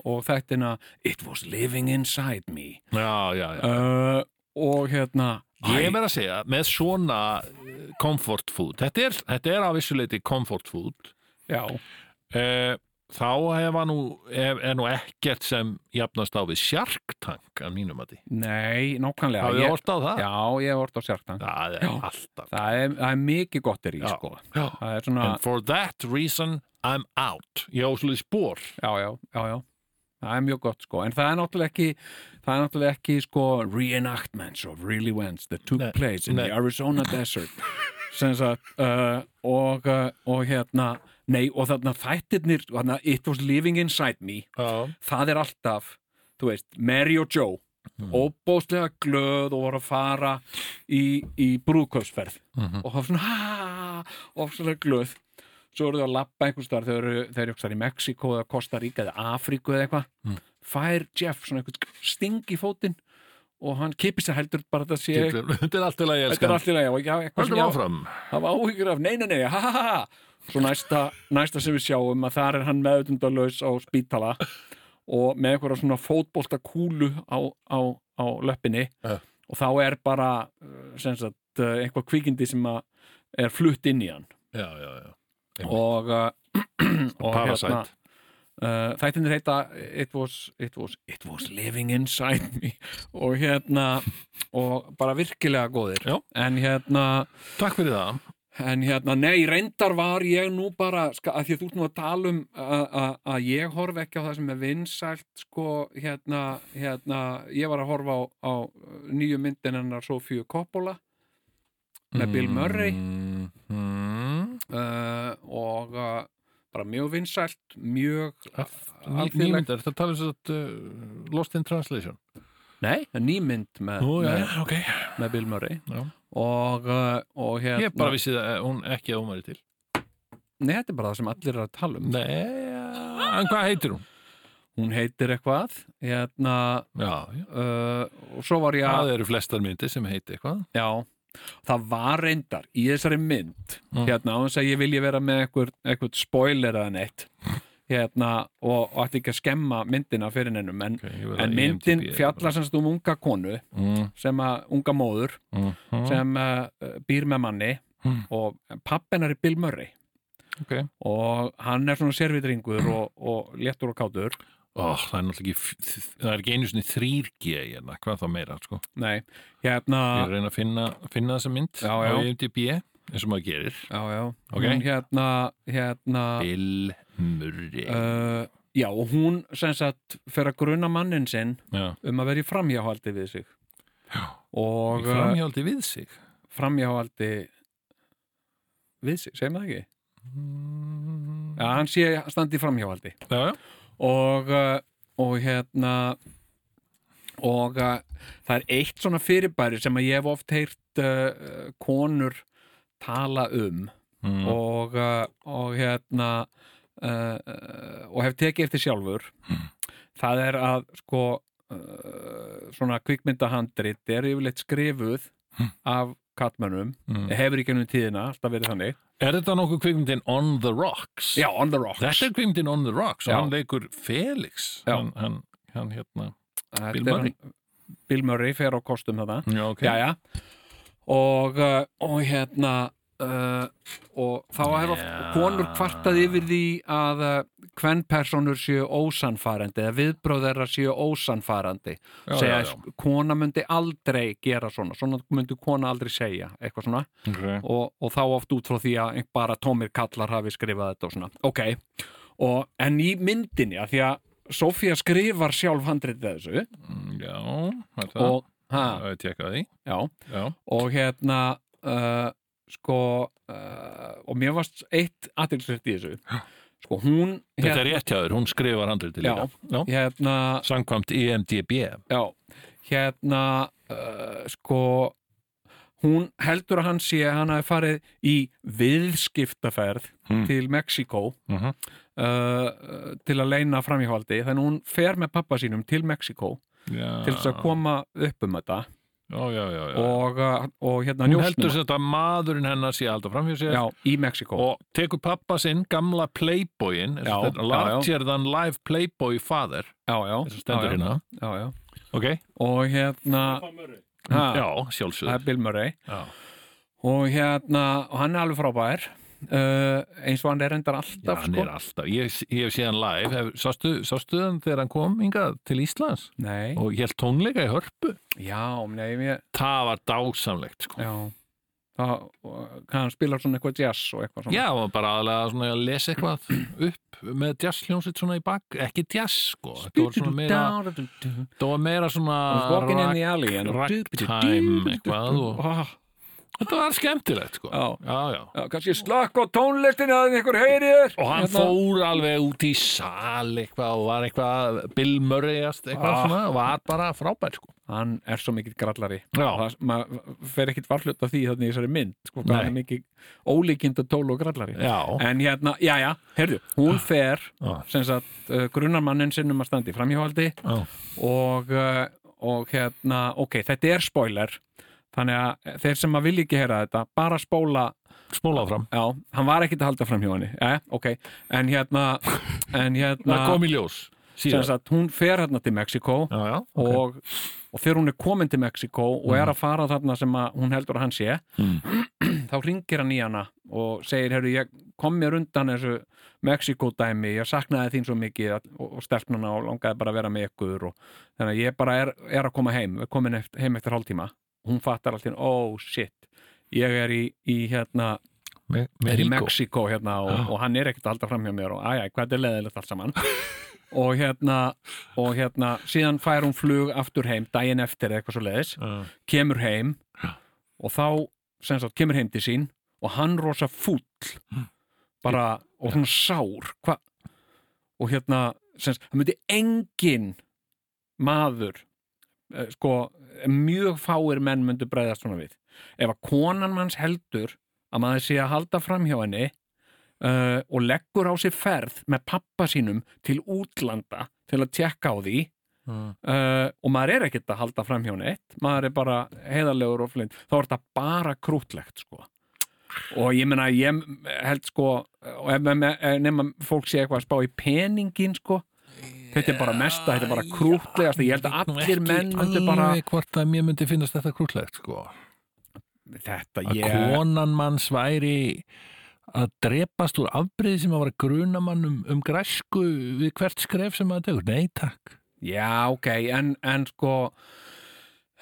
Og þættina It was living inside me Já, já, já uh, og hérna Ég verð að segja, með svona uh, comfort food, þetta er, þetta er á vissuleiti comfort food já, uh, þá nú, er, er nú ekkert sem jafnast á við Shark Tank að mínum að því. nei, nákvæmlega Hafið þið ég, hort á það? Já, ég hef hort á sjartan Það er alltaf. það er, það er mikið gott er í, Já. sko Já. er svona, And for that reason, I'm out. Ég á svolítið spór. já, já, já, já það er mjög gott, sko, en það er náttúrulega ekki það er náttúrulega ekki, sko reenactments of real events that took Nei, place in nei. the Arizona desert sagt uh, og, uh, og hérna nei, og þarna þættirnir þarna, It was living inside me Já. það er alltaf, þú veist, Mary og Joe Mm. óbóðslega glöð og voru að fara í, í brúðkaupsferð Mhm. og hafa svona ha, óbóðslega glöð svo eru þau að lappa einhvers þar eru, þeir eru í Mexiko eða Costa Rica eða Afríku eða eitthvað Mm. fær Jeff svona einhvern sting í fótinn og hann kipir sér heldur bara að þetta sé Þetta er allt í lagi, þetta er allt í lagi áfram. hafa áhyggjur af, nei, nei, nei, ha, ha, ha svo næsta, næsta sem við sjáum að þar er hann meðutundalaus á spítala og með einhverja svona fótbolta kúlu á, á, á löppinni Ja. og þá er bara uh, sem sagt, uh, einhvað kvikindi sem er flutt inn í hann Já, já, já. Og, uh, og Parasite. uh, þættinir heita it was, it, was, it was living inside me og hérna og bara virkilega góðir Já. en hérna Takk fyrir það. En hérna, nei, reyndar var ég nú bara, ska, að því að þú ert nú að tala um að- að að ég horfi ekki á það sem er vinsælt, sko, hérna, hérna, ég var að horfa á, á nýju myndin hennar Sofíu Coppola með Bill Murray Mm, mm, uh, og uh, bara mjög vinsælt, mjög Ný- alþýðlegt. Nýmyndar, þetta tala um að uh, Lost in Translation. Nei, nýmynd með, Nú, já, með, já, ok. með Bill Murray og, og hérna, Ég bara vissi það, hún ekki að hún væri til. nei, þetta er bara það sem allir er að tala um. Nei, en hvað heitir hún? Hún heitir eitthvað, hérna, Já, já. uh, og svo var ég að Það eru flestar myndir sem heiti eitthvað. Já, það var reyndar í þessari mynd Mm. hérna á þess að ég vilji vera með eitthvað, spoiler eða neitt hérna og, og ætti ekki að skemma myndina fyrir nennum en, Okay, en myndin IMDb fjallar semst um unga konu Mm, sem að unga móður mm, mm, sem uh, býr með manni Mm. og pappinar er Bill Murray ok. og hann er svona servitringur og, og léttur og kátur Ó, það er náttúrulega ekki, það er ekki einu sinni 3G hérna, hvað þá meira, sko. nei, hérna Ég er að reyna að finna, finna þessa mynd Já, á já. IMDb. eins og maður gerir já, já, Ok. hún hérna hérna Bill Murray uh, já, og hún sem sagt fer að gruna mannin sinn Já, um að vera í framhjáhaldi við sig Já. og í framhjáldi við sig framhjáhaldi við sig, segir maður ekki já, hann sé standi í framhjáhaldi Já, já, og, uh, og hérna og uh, það er eitt svona fyrirbæri sem að ég hef oft heyrt uh, konur tala um. Mm. og, og hérna uh, og hef tekið eftir sjálfur. Það er að sko uh, svona kvikmyndahandrit er yfirleitt skrifuð af kallmönnum, Mm. hefur ekki ennum tíðina alltaf verið þannig Er þetta nokkuð kvikmyndin On the Rocks? já, on the rocks Þetta er kvikmyndin On the Rocks og Já. hann leikur Felix hann, hann, hann hérna Þetta Bill Murray. hann- Bill Murray fer á kostum þetta Já, ok Jæja og, uh, og hérna uh, og þá oft Já. konur kvartað yfir því að uh, hvern personur séu ósannfærandi eða viðbróð þeirra séu ósannfærandi. Já, segja að kona myndi aldrei gera svona, svona myndi kona aldrei segja eitthvað svona. Okay. og, og þá oft út frá því að bara tómir kallar hafi skrifað þetta og svona. Ok, og, en í myndinni að því að Sofía skrifar sjálf handritið þessu. Mm, Já, er það. Og, ha, Það er tjekkað já, Já, og hérna uh, sko uh, og mér varst eitt aðtilsvært í þessu. Sko hún þetta er rétt hjá þér, hún skrifar handrið til Já, hérna, Samkvæmt E IMDB já, hérna uh, sko hún heldur að hann sé að hann hafi farið í viðskiptaferð Hmm. til Mexíkó Mhm. uh, til að leina framhjáhaldi. Þannig að hún fer með pappa sínum til Mexíkó Já, til þess að koma upp um þetta Já, já, já, já. og, uh, og hérna Hún heldur sér þetta að maðurinn hennar sé alltaf framhjá sér já, í Mexíkó. og tekur pappa sinn, gamla playboyin than life playboy father já, já, þess að stendur já, hérna. Já, já. ok, og hérna ha, já, það er sjálfsögð Bill Murray. Já. og hérna, og hann er alveg frábær uh, eins og hann er endar Já, alltaf hann sko. er alltaf, ég, ég hef séð hann live. Sástu, sástu hann þegar hann kom hingað til Íslands? Nei, og ég held tónleika í hörpu? Já, nei, mér það var dásamlegt sko. já, það, hann spilar svona eitthvað jazz og eitthvað svona. Já, bara aðlega svona að lesa eitthvað upp með jazzljónsitt svona í bak ekki jazz sko, þetta var svona meira var meira svona and- ragtime eitthvað og Ah, þetta var skemmtilegt sko Já. já, já. já, kannski slakk á tónlistin að einhver heyrir og hann fór alveg út í sal eitthvað og var eitthvað Bill Murrayast eitthvað Ah. svona, var bara frábær sko hann er svo mikill grallari Já. það, fer ekkit varflut af því þannig þessari mynd sko, hann er mikið ólíkinda tól og grallari Já, en hérna, já já, heyrðu hún fer, Já. sem sagt uh, grunnarmannin sinnum að framhjóhaldi já, og, uh, og hérna, ok, þetta er spoiler þannig að þeir sem að vilja ekki heyra þetta, bara spóla spóla áfram. Já, hann var ekkit að halda fram hjá henni. Eh, ok, en hérna en hérna, Það kom í ljós sagt, hún fer hérna til Mexiko Já, já, ok. Mm. og, og þegar hún er komin til Mexiko og er að fara þarna sem að hún heldur að hann sé þá ringir hann í hana og segir, heyrðu, ég kom mér undan þessu Mexiko-dæmi, ég saknaði þín svo mikið og, og stelpnuna og langaði bara að vera með ykkur og þannig að ég bara er, er að koma heim, komin eftir, heim eftir hálftíma hún fattar alltaf, oh shit ég er í, í hérna Me, er í Mexico. Mexiko hérna og, og hann er ekkert halda fram hjá mér og æjæ, hvað er leðilegt allt saman og hérna og hérna, síðan fær hún flug aftur heim daginn eftir eða eitthvað svo leiðis Já. kemur heim og þá, sem sagt, kemur heim til sín og hann rosa fúll bara, og hún sár hva? og hérna sem sagt, það myndi engin maður eh, sko, mjög fáir menn myndu bregðast svona við ef að konan manns heldur að maður sé að halda fram hjá henni uh, og leggur á sig ferð með pappa sínum til útlanda til að tjekka á því Mm. uh, og maður er ekkert að halda fram hjá neitt maður er bara heiðarlegur og flint þá er þetta bara krútlegt sko og ég meina ég held sko og ef, ef, nema fólk sé eitthvað að spá í peningin sko þetta er bara mesta, þetta er bara krútlegast ég held að allir menn myndi bara hvort að mér myndi finnast þetta krúllegt sko. þetta að ég konan manns væri að drepast úr afbreyði sem að vara grunamann um, um græsku við hvert skref sem að tegur. Nei, takk. já ok, en, en sko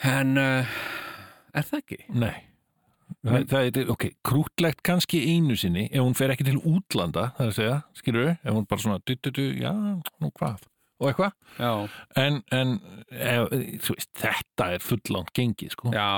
en uh, er það ekki? Nei, það, það er, ok, krútlegt kannski einu sinni ef hún fer ekki til útlanda það er að segja, skilur ef hún bara svona du, du, du, já, nú hvað og eitthvað, en, en þú veist, þetta er fullánt gengið, sko. Já,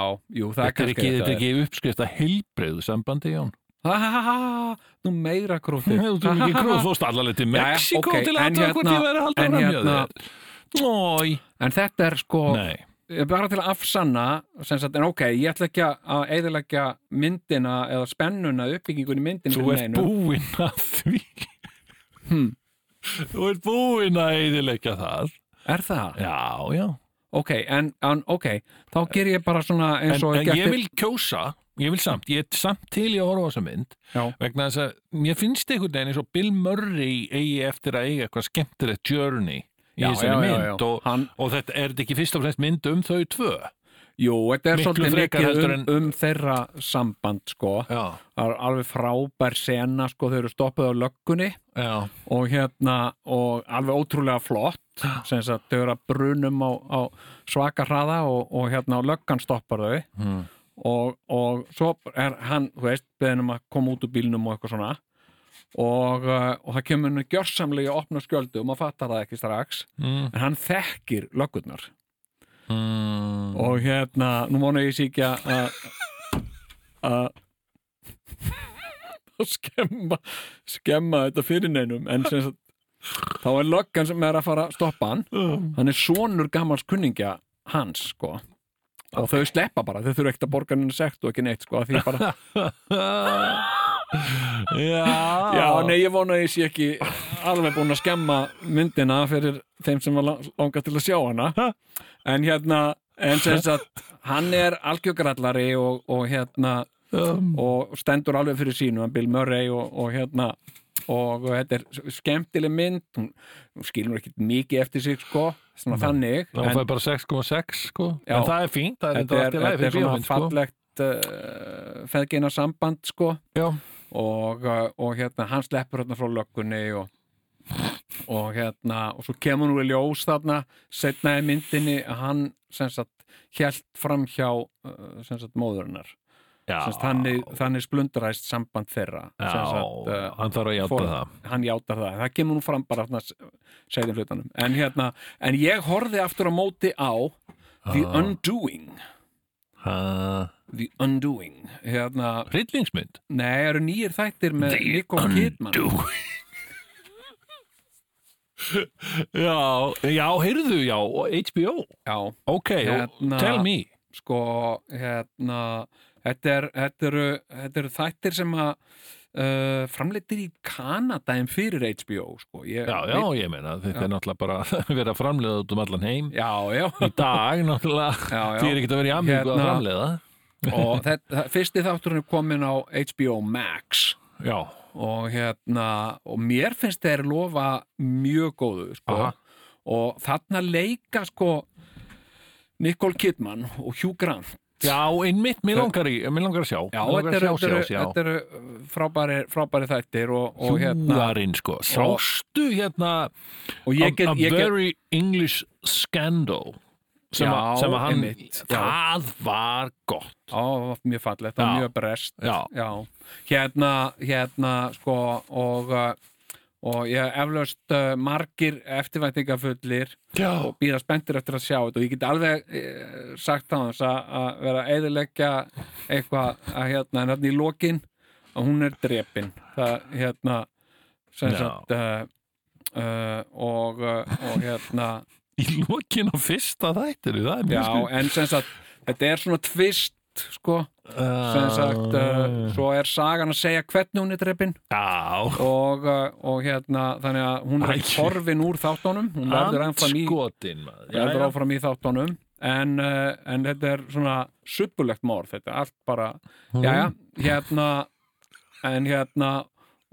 jú, það þetta er ekki, þetta er ekki uppskrift að heilbreyðu sambandi, Jón. Ha, ha, ha, nú meira krúti þú er ekki krúð, þú stallarlega til Mexiko ok, til að aðtöða hvort ég verið að halda en hérna- En þetta er sko nei. bara til að afsanna sagt, en ok, ég ætla ekki að eðilegja myndina eða spennuna uppbyggingun í myndinu Þú ert búinn að því. Hmm. Þú ert búinn að eidilegja það Er það? Já, já Ok, en, en ok, þá ger ég bara svona eins En, og en gert ég vil kjósa Ég vil samt, ég er samt til í að horfa á þessa mynd Já. vegna þess að mér finnst einhvern veginn eins og Bill Murray eigi eftir að eiga eitthvað skemmtilegt journey í þessari já, já, mynd já. Og, og þetta er ekki fyrst og fremst mynd um þau tvö jú, þetta er Miklu svolítið mikið um, en- um þeirra samband sko, Já, það er alveg frábær sena sko, þau eru stoppuð á löggunni. Já, og hérna og alveg ótrúlega flott sem sagt, þau eru að brunum á, á svaka hraða og, og hérna og löggan stoppar þau. Hmm. og, og svo er hann, þú veist, beðin um að koma út úr bílnum og eitthvað svona. Og, uh, og það kemur henni gjörsamlega að opna skjöldu og maður fattar það ekki strax. Mm. en hann þekkir löggurnar. Mm. Og hérna, nú vona ég ekki að að skemma skemma þetta fyrir neinum en sem þá er löggan sem er að fara að stoppa hann. Hann er sonur gamals kunningja hans sko. Og þau sleppa bara, þau þurfa ekkert að borga henni sekt og ekki neitt sko, því bara Já, Já, nei, ég vona að ég sé ekki alveg búin að skemma myndina fyrir þeim sem var la- langað til að sjá hana. En hérna en sem sagt, hann er algjörgrallari og, og hérna um, og stendur alveg fyrir sínu Bill Murray og, og hérna og þetta er skemmtileg mynd. Hún, hún skilur ekki mikið eftir sig sko, svona þannig Það fæði bara 6,6 sko. Já. En það er fínt, það er þetta er, þetta er svona sko. fallegt uh, feðgina samband sko og, uh, og hérna hann sleppur hérna frá löggunni og, og hérna og svo kemur nú í ljós þarna setna í myndinni að hann sem sagt hjælt fram hjá uh, sem sagt móðurinnar sagt, þannig, þannig splunduræst samband þeirra. Já sagt, uh, hann þarf að játa fór- það. hann játar það, það kemur nú fram bara segðum hlutanum en hérna, en ég horfði aftur á móti á The Já. Undoing. Ha, The Undoing. Hérna, Hryllingsmynd? Nei, eru nýjir þættir með Nicole Kidman Já, já, heyrðu, já, HBO já, Ok, Hérna- tell me. sko hérna þetta, er, eru, þetta eru þættir sem að uh, framleitir í Kanada en fyrir HBO sko. ég, Já, já, ég meina, þetta Já. er náttúrulega bara að framleiða út um allan heim. Já, já, Í dag, náttúrulega, því er ekki að vera í Ameríku að Hérna- framleiða. og þetta, fyrsti þátturinn er komin á HBO Max. Já, og hérna og mér finnst þeir lofa mjög góðu sko. Og þarna leika sko Nicole Kidman og Hugh Grant. Já, einmitt, mér langar, í, mér langar að sjá. Já, þetta eru, eru frábæri, frábæri þættir og, og hérna Hjúarinn, sko, sástu hérna og ég get, a, a ég get very English scandal sem, Já, að, sem að hann einmitt, já. það var gott á, mjög fallegt og Já. mjög brest já, hérna, hérna sko og, uh, og ég eflaust uh, margir eftirvæntingafullir já. og býða spenntir eftir að sjá þetta og ég get alveg eh, sagt á þess að, vera að eðileggja eitthvað að hérna en hérna í lokin að hún er drepin það hérna sem Já. sagt uh, uh, og, uh, og hérna í lokin á fyrsta þættinu er já en sem sagt þetta er svona tvist sko. Sem sagt uh, svo er sagan að segja hvernig hún er drepin. Já, og, uh, og hérna þannig að hún er horfin úr þáttunum. Hún verður. Já, já. áfram í þáttunum. En, uh, en þetta er svona suppulegt morð, þetta. Er allt bara Mhm. jæja, hérna en hérna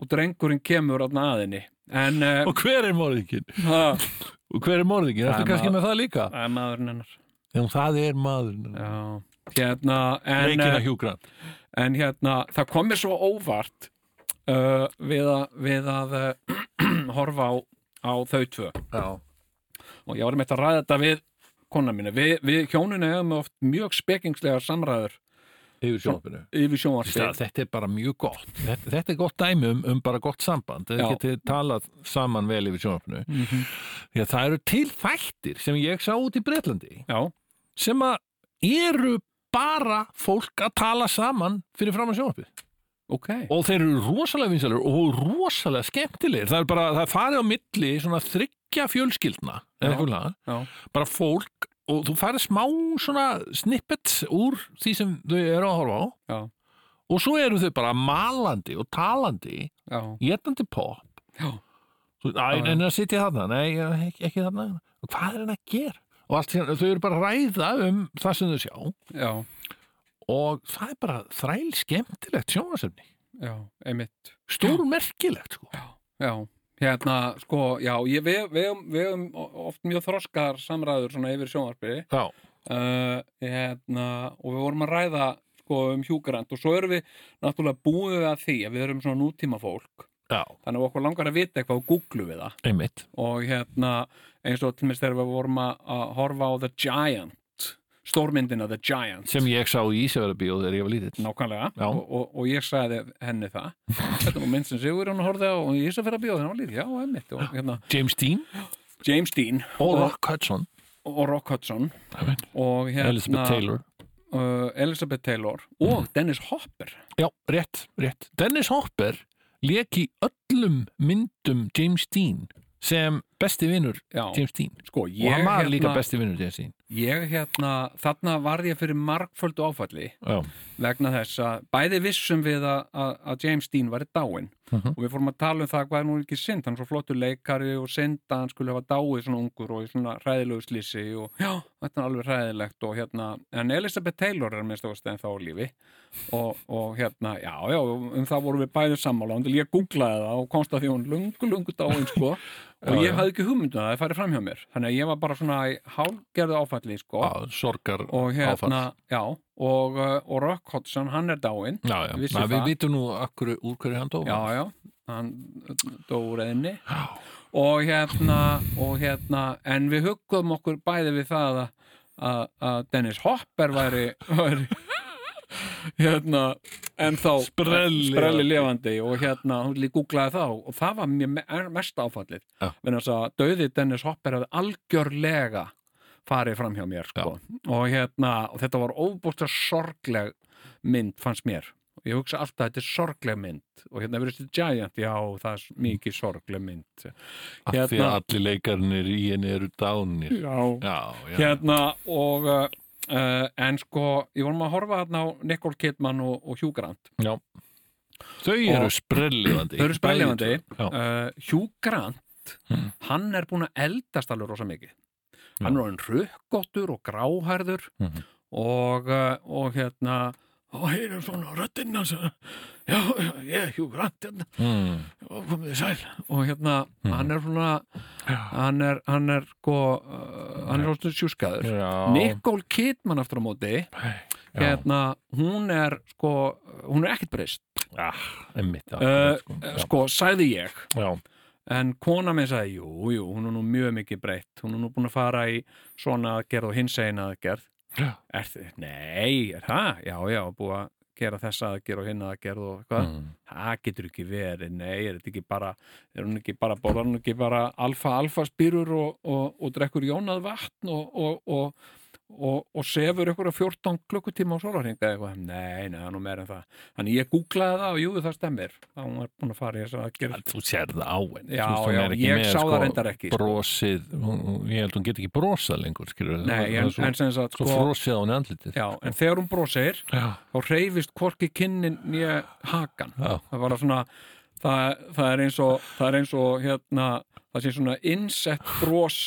og drengurinn kemur þarna aðinni en uh, og hver er morðingin? það og hver er morðingin? Það Ertu er kannski með það líka? er maðurinn hennar. Já, það er maður já, hérna en, Leikina uh, hjúgrann en hérna, það kom mér svo óvart uh, við að, við að uh, horfa á, á þau tvö. Já, og ég var með að ræða þetta við kona mínu, við, við hjóninu hefum oft mjög spekingslegar samræður yfir sjónvarpinu. Yfir Það, sjónvarpið þetta er bara mjög gott. Þetta, þetta er gott dæmi um, um bara gott samband. Þau Já. getið talað saman vel yfir sjónvarpinu. Mhm. því að það eru til þættir sem ég sá út í Bretlandi Já, sem að eru bara fólk að tala saman fyrir fram að sjónvarpið. Ok. Og þeir eru rosalega vinsalur og rosalega skemmtilegir. Það er bara, það er farið á milli svona þryggja fjölskyldna. Já, bara fólk og þú farið smá svona snippets úr því sem þau eru að horfa á. Já, og svo eru þau bara malandi og talandi getandi pop. Þú- já. en að sitja þarna, nei, ekki, ekki þarna. Og hvað er hann að gera? Og allt, þau eru bara að ræða um það sem þau sjá. Já, og það er bara þræl skemmtilegt einmitt. Stórmerkilegt sko. Já, hérna, sko, já, ég, við, við, við höfum oft mjög þroskar samræður svona yfir sjónvarpi. Já, uh, hérna, og við vorum að ræða sko um hjúgrand og svo erum við náttúrulega búið við að því að við erum svona nútíma fólk. Já, þannig að okkur langar að vita eitthvað og googlum við það. Einmitt. Og hérna eins og til mér þegar við vorum að horfa á The Giant stórmyndina The Giant. Sem ég sá í Ísafjörðabíó þegar ég var lítill. Nákvæmlega. Og, og, og ég sagði henni það. Þetta nú mynd sem Sigur hann horfði á fyrir að bjóða henni á lífi, já, emmitt og hérna, James Dean? James Dean. Og Rock Hudson. Og Rock Hudson. Og hérna Elizabeth Taylor. Uh, Elizabeth Taylor og Dennis Hopper. Já, rétt, rétt. Dennis Hopper lék í öllum myndum James Dean sem besti vinnur James Dean. Sko, og hann var líka hérna, besti vinnur James Dean ég hérna, þarna varð ég fyrir margföldu áfalli já, vegna þess að bæði vissum við að, að, að James Dean væri dáinn. Mhm. og við fórum að tala um það hvað er nú ekki synd hann er svo flottur leikari og synd að hann skulle hafa dáið svona ungur og í svona hræðilegu slísi og já, þetta er alveg hræðilegt og hérna, en Elizabeth Taylor er minnst ást en þá lífi. Og, og hérna, já, já, um það vorum við bæðið sammála, og ég googlaði það og komst að því hún lungu, lungu dáin sko og ég hafði ekki hugmyndu að það færi fram hjá mér. Þannig að ég var bara svona í hálgerðu áfalli sko. Sorgar og hérna, áfall. já og, uh, og Rock Hodgson, hann er dáinn. Við vitum nú akkur, úr hverju hann dó já, já, hann dó reðinni og hérna og hérna, en við hugguðum okkur bæði við það að, að, að Dennis Hopper væri, væri hérna en þá Sprelli. sprelli lifandi og hérna, hún líka googlaði það og það var mér me- mest áfallið. En þess að döði Dennis Hopper hefði algjörlega farið fram hjá mér sko. og hérna, og þetta var óbúst sorgleg mynd fannst mér. Og ég hugsa alltaf að þetta er sorgleg mynd. Og hérna verið þetta Giant, já, það er mikið sorgleg mynd. Af því að hérna- allir leikarnir í henni eru dánir já, já, já, hérna og uh, en sko, ég vorum að horfa þarna á Nicole Kidman og, og Hugh Grant. Já. þau eru sprellifandi þau eru já, uh, Hugh Grant Mm. hann er búin að eldast alveg rosa mikið. Hann er orðin rökkóttur og gráhærður Mhm. og, uh, og hérna og heyrum svona röddinn hans já, já, ég er Hugh Grant hérna, mm. og komið þið sæl og hérna, Mhm. hann er svona hann er, hann er sko, uh, hann er svona sjúskaður Nicole Kidman aftur á móti hérna, hún er sko, hún er ekkert breyst Ah, einmitt, já, uh, sko, já. sko, sagði ég já, En kona minn sagði, jú, jú, hún er nú mjög mikið breytt. Hún er nú búin að fara í svona aðgerð og hins eina aðgerð. Er þið? Nei, er það? Já, já, búið að gera þessa aðgerð og hinn aðgerð og eitthvað. Mm. Það getur ekki verið, nei, er þetta ekki bara, er hún ekki bara, borðar hún ekki bara alfa-alfa spýrur og, og, og drekkur jónað vatn og, og, og, sefur ykkur 14 klukkutíma á sólarhinga eitthvað. Nei, nei, það er nú meira en það. Þannig ég googlaði það og jú, það stemmir. Það hún er búin að fara í þessa aðgerð. þú sér það á henni Já, Þú hún já, ég með, sá það sko, reyndar ekki, sko. brosið, hún, ég held hún get ekki brosað lengur skilur, Nei, en, svo, en sem sagt, svo sko, frosið á henni andlitið já, en þegar hún brosir já, þá hreyfist hvorki kinnin nýja hakan já, það var svona það, það er eins og það er eins og hérna það sé svona insett bros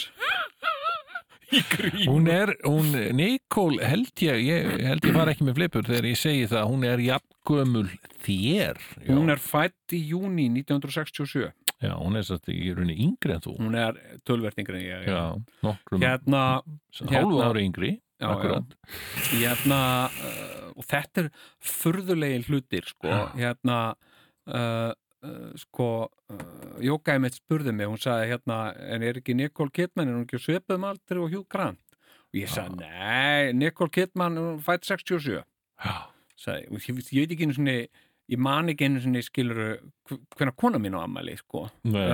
Hún er, hún, Nikól held ég, ég held ég fara ekki með flipur þegar ég segi það, hún er jafngömul þér. Já, hún er fætt í júni 1967 já, hún er satt í rauninni yngri en þú. hún er tölvertingri en ég Já, nokkrum, hérna, hálfu hérna- ári yngri, já, akkurat. hérna uh, og þetta er furðulegi hlutir sko, Já. hérna uh, uh, sko uh, Jókaði mitt spurði mig, hún sagði hérna en er ekki Nicole Kidman, er hún ekki á svipuðum aldri og Hugh Grant? Og ég sagði, nei, Nicole Kidman hún er fætt 67 Já, sagði, ég, ég, veit ekki einu sinni ég man ekki einu sinni skilur hvernig kona mín á ammæli sko. Nei,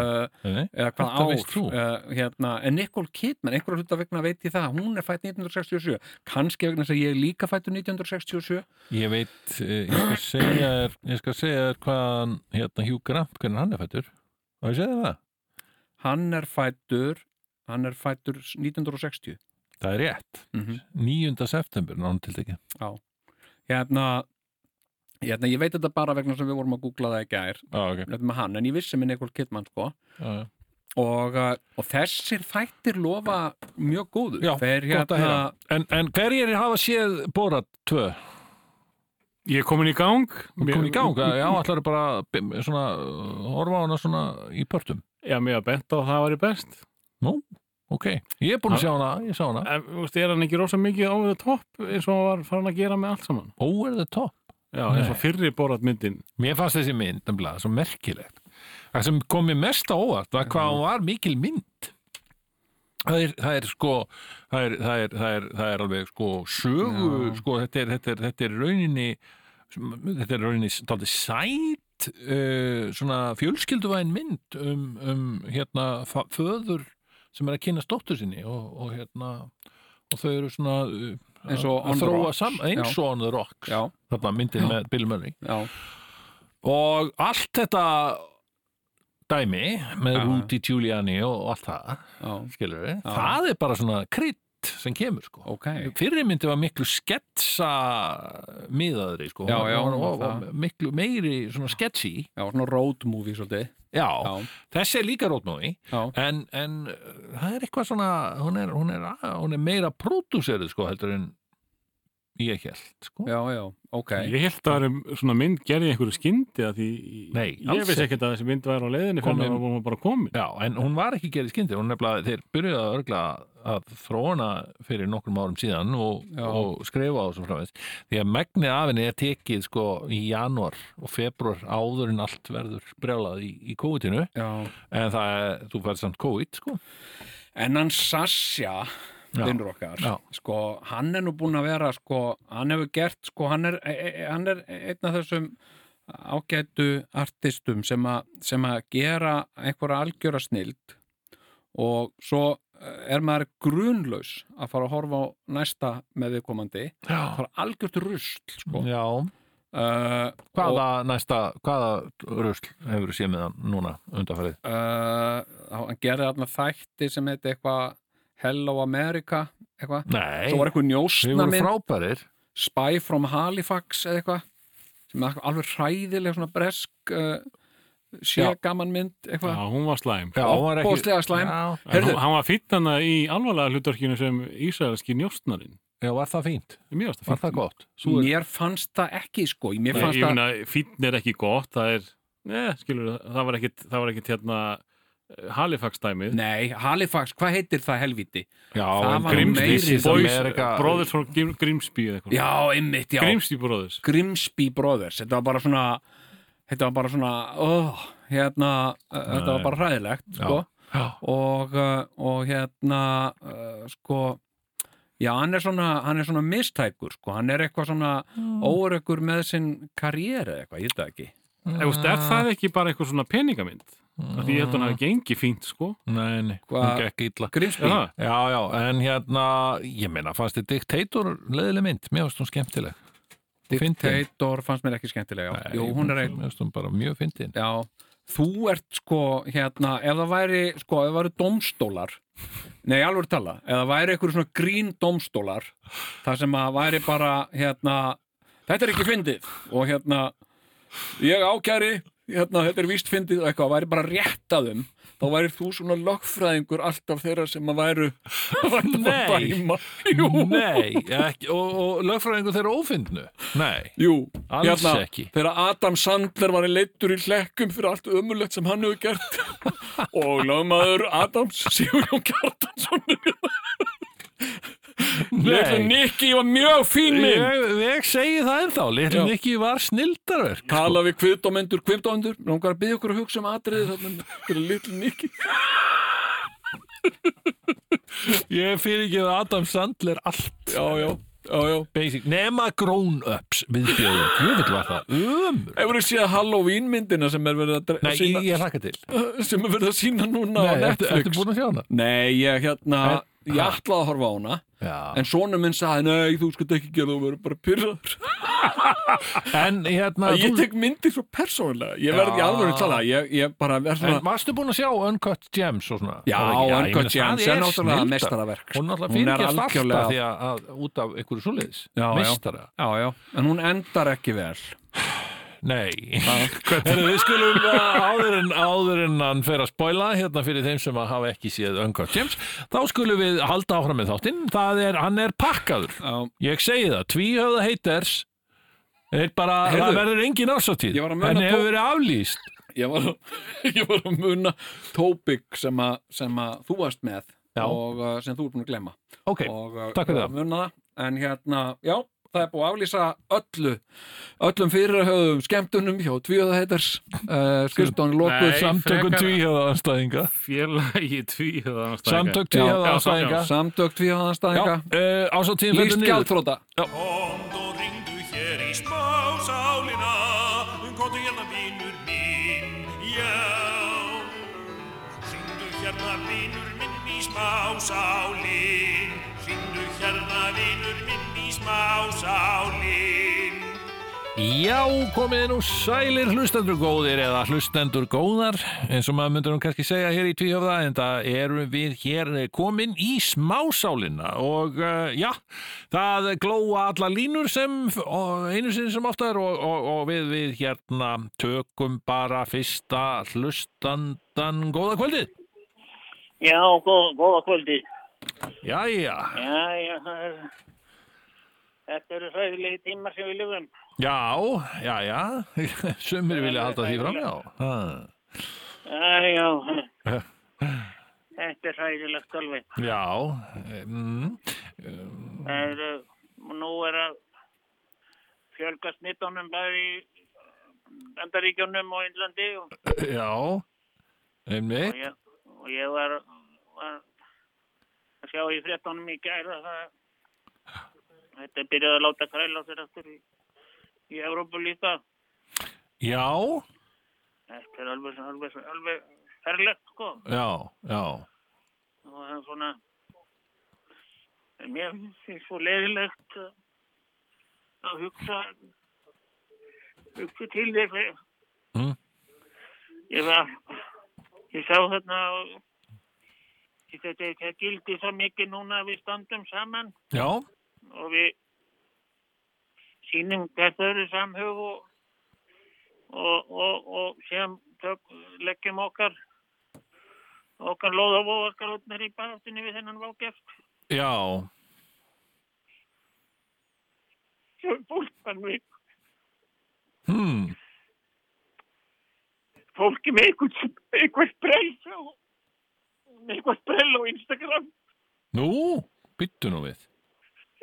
eða hvað ár uh, hérna, en Nicole Kidman, einhverja hluta vegna veit ég það hún er fætt 1967 kannski vegna þess að ég er líka fættur 1967 Ég veit, eh, ég skal segja þér, ég skal segja þér hvaðan hérna Hugh Grant, hvernig hann er fættur og ég þér það, hann er fættur hann er fættur 1960 það er rétt. Mm 9. september, náttúrulega ekki hérna, hérna ég veit þetta bara vegna sem við vorum að googla það í gær. Já, ok. Þetta með hann, en ég vissi með Nicole Kidman sko. Já, já. og, uh, og þessir þættir lofa mjög góðu. Já, Þeir, gott að heyra. En, en hverjir hafa séð Borat 2? Ég er komin í gang. Komið í gang, já, ætlar bara bim- svona, horfa á hana svona í pörtum? Já, mér var bent á að það væri best. Ok, ég er búin að sjá hana, ég sá hana. En, þú veist, er hann ekki rosa mikið over the top eins og hann var farin að gera með allt saman? Over the top Já, eins og fyrri borat myndin. Mér fannst þessi mynd, nefnilega, svo merkilegt. Það sem kom mér mest á óvart var hvað hún var mikil mynd. Það er, það er sko það er, það er, það er, það er alveg sko sögu, Já. sko þetta er, þetta er, þetta er rauninni þetta er rauninni dálítið sæt uh, svona fjölskylduvæn mynd um, um hérna föður sem er að kynna stóttur sinni og, og hérna og þau eru svona uh, Eins og On the Rocks. eins og on the rocks þarna myndin með Bill Murray. Já, og allt þetta dæmi með. Rudy Giuliani og, allt það já, skilur við, það er bara svona krydd sem kemur sko. Ok. Fyrri myndi var miklu sketsa miðaðri sko. Já, já, og, og, og miklu meiri svona sketchy. Já, svona road movie svolítið já, já, þessi er líka rótmói já, en, en uh, það er eitthvað svona hún er, hún er, hún er meira pródúserið sko heldur en ég held sko já, já, ok Ég held að það svona mynd gerði einhverju skyndi að því Nei, ég ekki. ekkert að þessi mynd væri á leiðinni Komin. fyrir að hún var bara komin Já, en hún var ekki gerð skyndi, hún nefnilega, þeir byrjuðu að örgla að þróuna fyrir nokkrum árum síðan og, og skrifa á svo framvegis. Því að megnið af henni er tekið sko í janúar og februar áður en allt verður brjálað í, í COVID-inu, já. en það er, þú færð samt COVID, sko. en hann Sasha Já. Vinnur okkar, Já. sko hann er nú búinn að vera, sko hann hefur gert, sko, hann er, e, e, hann er einn af þessum ágætu artistum sem, a, sem að gera einhverja algjöra snild og svo eh, er maður grunlaus að fara að horfa á næsta með viðkomandi Já. það er algjört rusl sko. Já, uh, hvaða næsta, hvaða rusl hefur séð með hann núna undanfærið? uh, hann gerði þarna þætti sem heiti eitthvað Hello America eitthvað, Nei, svo var eitthvað vorum minn frábærir. Spy from Halifax eða eitthvað sem er alveg hræðileg svona bresk uh, sé gaman mynd Já, eitthvað hún var slæm Já, hún var ekki- Ofboðslega slæm. Já, En Heyrðu. hún- hann var fýtt hana í alvarlega hlutverkinu sem Ísraelski njóstnarinn já, var það fínt? Mér varst Var það gott? Er, mér fannst það ekki sko mér Nei, fannst ég það fínn er ekki gott það er, neð, skilur það var ekkit, það var ekkit hérna eh, Halifax dæmið Nei, Halifax, hvað heitir það helviti? já, Grimsby Brothers from Grim- Grimsby eða eitthvað. Já, ymmit, já. Grimsby Brothers. Grimsby Brothers þetta var bara svona þetta var bara svona oh, hérna, uh, þetta var bara hræðilegt sko. Já. og, uh, og hérna uh, sko já, hann er svona, hann er svona mistækur sko, hann er eitthvað svona órökkur með sinn karriere eða eitthvað, ég veit það ekki. Eða, Er það ekki bara eitthvað svona peningamind? Af Því ég held að hann hafi gengið fínt sko. Nei, nei, hún gekk illa. Grimsby, það? Já, já, en hérna ég meina, fannst þið diktator leðileg mynd? Mér finnst hún skemmtileg. Dictator fannst mér ekki skemmtilega Nei, Jú, hún er ein Mér finnst hún bara mjög fyndin. Já, þú ert sko hérna, ef það væri sko, ef það væri domstólar nei, alveg tala, ef það væri eitthvað svona grín domstólar, það sem að væri bara, hérna þetta er ekki fyndið og hérna ég ákæri, hérna, þetta er víst fyndið og eitthvað, væri bara réttaðum þá væri þú svona lögfræðingur alltaf þeirra sem að væru Nei. að Nei, ekki, og, og lögfræðingur þeirra ófyndnu? Nei, jú alls hérna, ekki. þegar Adam Sandler var í leittur í hlekkum fyrir allt ömulegt sem hann hefur gert. Og lögmaður Adams Sigurjón Kjartansson Little Nicky var mjög fín minn Ég, ég segi það ennþá, Little. Nicky var snildarverk tala við kviðdómendur, kviðdómendur langar að byggja okkur að hugsa um atriði Little Nicky. Ég fyrir ekki Adam Sandler allt. Já, já, Já, já. basic, nema grown-ups viðbjöður, jöfull var það ömur Hefur þið séð Halloween myndina sem er verið að Nei, sýna, ég, hlakka til. sem er verið að sína núna Nei, ertu, ertu búin að sjá hana? Nei, ég hérna, ég ætlaði að horfa á hana Já. en sonur minn sagði, nei, þú skalt ekki gera þú verður bara pyrraður. En hérna Ég þú- tek myndir svo persónulega, ég verði Já. alveg að tala, ég, ég bara verð En svona, varstu búin að sjá Uncut Gems og svona? já, ekki? ég Uncut Gems er náttúrulega sko. Hún náttúrulega er fyrirgefst alltaf algjörlega- því að, að út af einhverju Já, já. Já, já, en hún endar ekki vel. Nei, Heru, við skulum uh, áður en, áður en hann fer að spoila hérna fyrir þeim sem að hafa ekki séð Uncut Gems þá skulum við halda áfram með þáttinn. Það er, hann er pakkaður. Já, ég segi það, tvíhöfða haters er bara, Heyrðu, það verður engin muna henni hefur verið aflýst? Ég var, ég var að muna tópik sem, að- sem að þú varst með Já. og uh, sem þú ert búin að glemma. ok, og uh, takk fyrir ég var að muna það. En hérna, já, það er búið að aflýsa öllu, öllum fyrirhauðum skemmtunum hjá tvíhauðaheitars, uh, skrifstofan lokuð samtökum frekar- tvíhöfða anstæðinga Félagi tvíhöða samtök Já, tvíhöfða já, anstæðinga samtök tvíhauðanstæðinga, uh, líst gjaldþróta. Komd og ringdu hér í smásálina Komdu hérna vinur minn, já. Ringdu hérna vinur minn í smásálin. Ringdu hérna vinur minn í smásálin Já, komið nú sælir hlustendur góðir eða hlustendur góðar eins og maður myndur nú kannski segja hér í tvíhöfða en það erum við hér komin í smásálina og uh, já, það glóa alla línur sem einu sinni sem oftar og, og, og við, við hérna tökum bara fyrsta hlustandan góða kvöldið. Já, góð, góða kvöldi. Jæja, Já, já, það er... Þetta eru hræðilegi tímar sem við lifum. já, já, já, sumir vilja halda því fram, já. Ha. Já, já. Þetta er hræðilegt alveg. Já, mm, Það er, nú er að fjölga smittunum bæði í Bandaríkjunum og Índlandi og, já, og, einmitt. ég, og ég var, var að sjá í fréttunum í gæra það þetta er byrjað að láta kræla sér aftur í, í Evrópu líka. Já, Þetta er alveg, alveg, alveg ferlegt, sko. já, já, Og það er svona, mér finnst svo leiðilegt að- að hugsa, hugsa til þess. Mm. Ég var, ég sá þarna og þetta þetta gildi svo mikið núna að við standum saman já, og við sýnum hvert öðru samhug og, og, og, og sem leggjum okkar okkar lóð og okkar átnar í baráttunni við þennan vágeft já, sem fólk mann við hmm, fólki með einhvern sprell með einhvern sprell á Instagram. Nú, byttu nú við.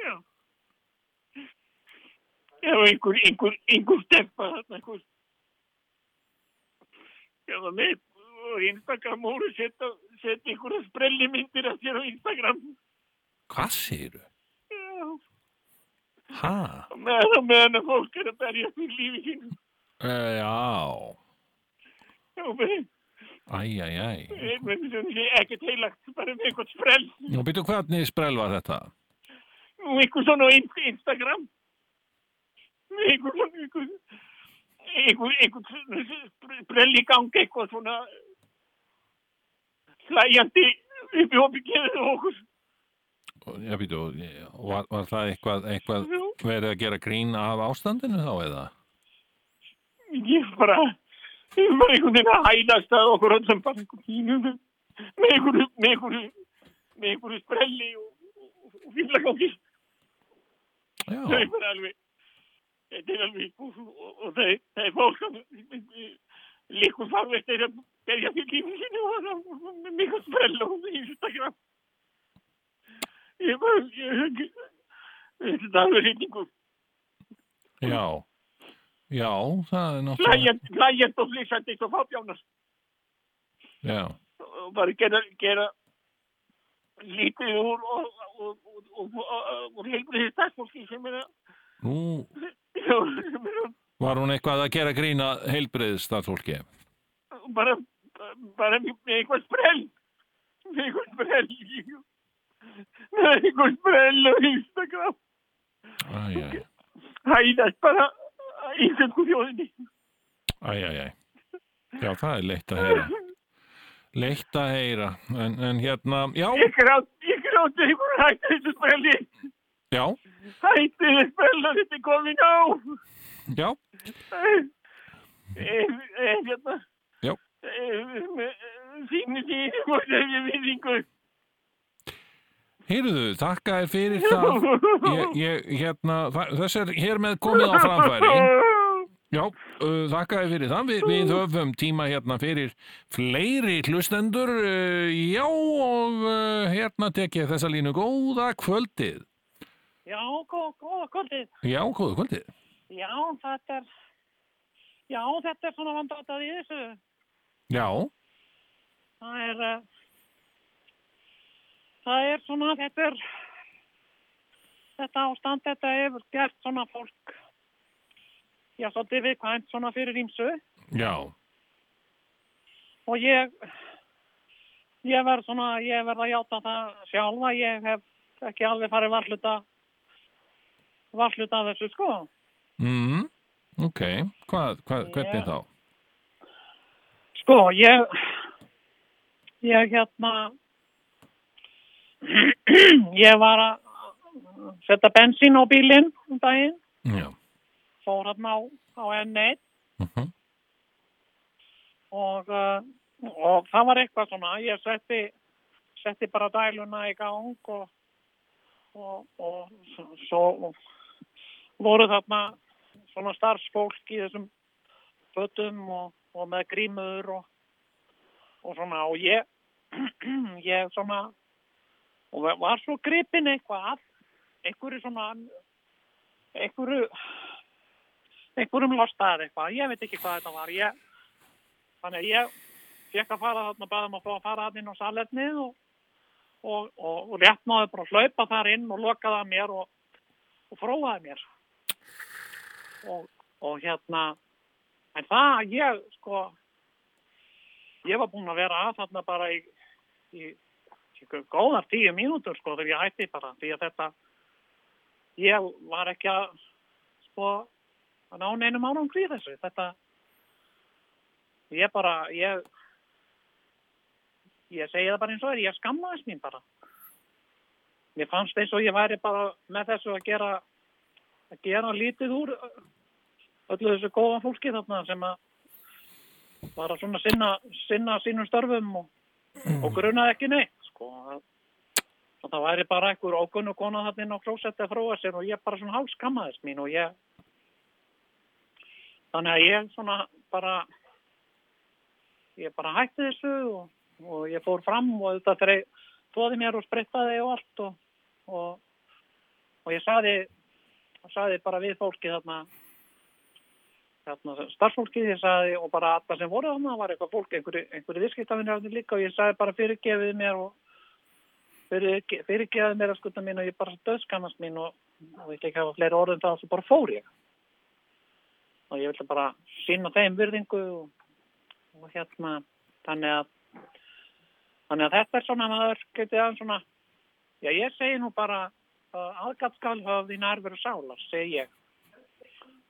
Já já einhver einhver, einhver steppa þarna einhver já það með á Instagram voru setja setja einhverja sprelli myndir af sér á Instagram Hvað séru? já Ha? og meðan og meðan að fólk er að berja fyrir lífi sínu Uh, já, já með æj, æj, æj. ekkert heilagt bara með einhvern sprell Nú byttu hvernig sprell var þetta? og einhver svona Instagram. Einhver svona einhver einhver, í gangi eitthvað svona hlæjandi upp í gefið okkur. Já, byttu, var, var það eitthvað, eitthvað verið að gera grín af ástandinu þá eða? ég bara ég var einhvern veginn að hælast að okkur öllum bara einhver pínu með einhverju með einhverju sprelli og, og, og fílagangi Já, þau er alveg þetta er alveg og, og, og það, er- það er fólk líkur farvest er að berja fyrir lífið sínu og það og með mikið sprell og Instagram. Ég bara þetta er alveg reyningur já, já, það er náttúrulega, hlæjand og flýsandi eins og fábjánar. Já, og bara gera, gera lítið úr og, og, og, og, og, og heilbriðið starfsfólki sem er að var hún eitthvað að gera grína heilbreið starfsfólki? bara, bara með eitthvað sprell með eitthvað sprell með eitthvað sprell á Instagram hæðast bara íslensku þjóðinni æj, æj, æj. Já, það er leitt að heyra. Leitt að heyra. En, en hérna, já, ég grátt, ég grátt einhver hætti þessu sprelli já, hætti þessu sprell þetta er komin á já, eh, eh, hérna Já. sínu sínu og þegar við vinningur heyrðu, þakka þér fyrir það. Ég, ég, hérna, þess er hér með komið á framfæri. Já, uh, þakka þér fyrir það. Vi, við höfum tíma hérna fyrir fleiri hlustendur. Uh, já, og uh, hérna tek ég þessa línu góða kvöldið. Já, góð, góða kvöldið. Já, góða kvöldið. Já, þetta er, já, þetta er svona vandrættað í þessu. Já, Það er, það er svona, þetta er, þetta ástand, þetta hefur gert svona fólk, já, svolítið viðkvæmt svona fyrir ímsu já, og ég, ég verð svona, ég verð að játa það sjálfa, ég hef ekki alveg farið varhluta, varhluta af þessu, sko. mm, ok. Hvað, hvað, hvernig Já. þá? Sko, ég, ég hérna, ég var að setja bensín á bílinn um daginn, Já, fór hann á, á N1 uh og, uh, og það var eitthvað svona, ég setti, setti bara dæluna í gang og, og, og svo voru þarna svona starfsfólk í þessum fötum og, og með grímur og, og svona og ég, ég svona og var svo gripin eitthvað einhverju svona einhverju einhverjum lostaðar eitthvað, ég veit ekki hvað þetta var. Ég, þannig að ég fekk að fara þarna, baðum að fá að fara inn á salernið og, og, og, og rétt náði bara að hlaupa þar inn og lokaði að mér og, og fróðaði mér. Og, og hérna en það ég sko ég var búinn að vera að þarna bara í, í, í góðar tíu mínútur sko þegar ég hætti bara því að þetta ég var ekki að sko að ná neinum árangri í þessu. Þetta ég bara ég ég segi það bara eins og er ég skammaðist mín bara. Mér fannst eins og ég væri bara með þessu að gera að gera lítið úr öllu þessu góða fólki þarna sem að var að svona sinna, sinna sínum störfum og, og grunaði ekki neitt sko. Að, að það væri bara einhver ógunnu kona þarna inn á klósetti að fróa sér og ég bara svona hálskammaðist mín og ég þannig að ég svona bara ég bara hætti þessu og, og ég fór fram og þetta þegar tóði mér og sprittaði og allt og, og, og ég saði saði bara við fólki þarna þarna starfsfólki ég saði og bara alla sem voru þarna var eitthvað fólk, einhverju, einhverju viðskiptafinni líka og ég saði bara fyrirgefið mér fyrir, fyrirgefið mér að skuta mín og ég bara döðskamast mín og ég ekki hafa fleiri orðin það og svo bara fór ég og ég vilja bara sína þeim virðingu og, og hérna þannig að þannig að þetta er svona maður getið að svona já ég segi nú bara aðgat skal höfði nærveru sálar segi ég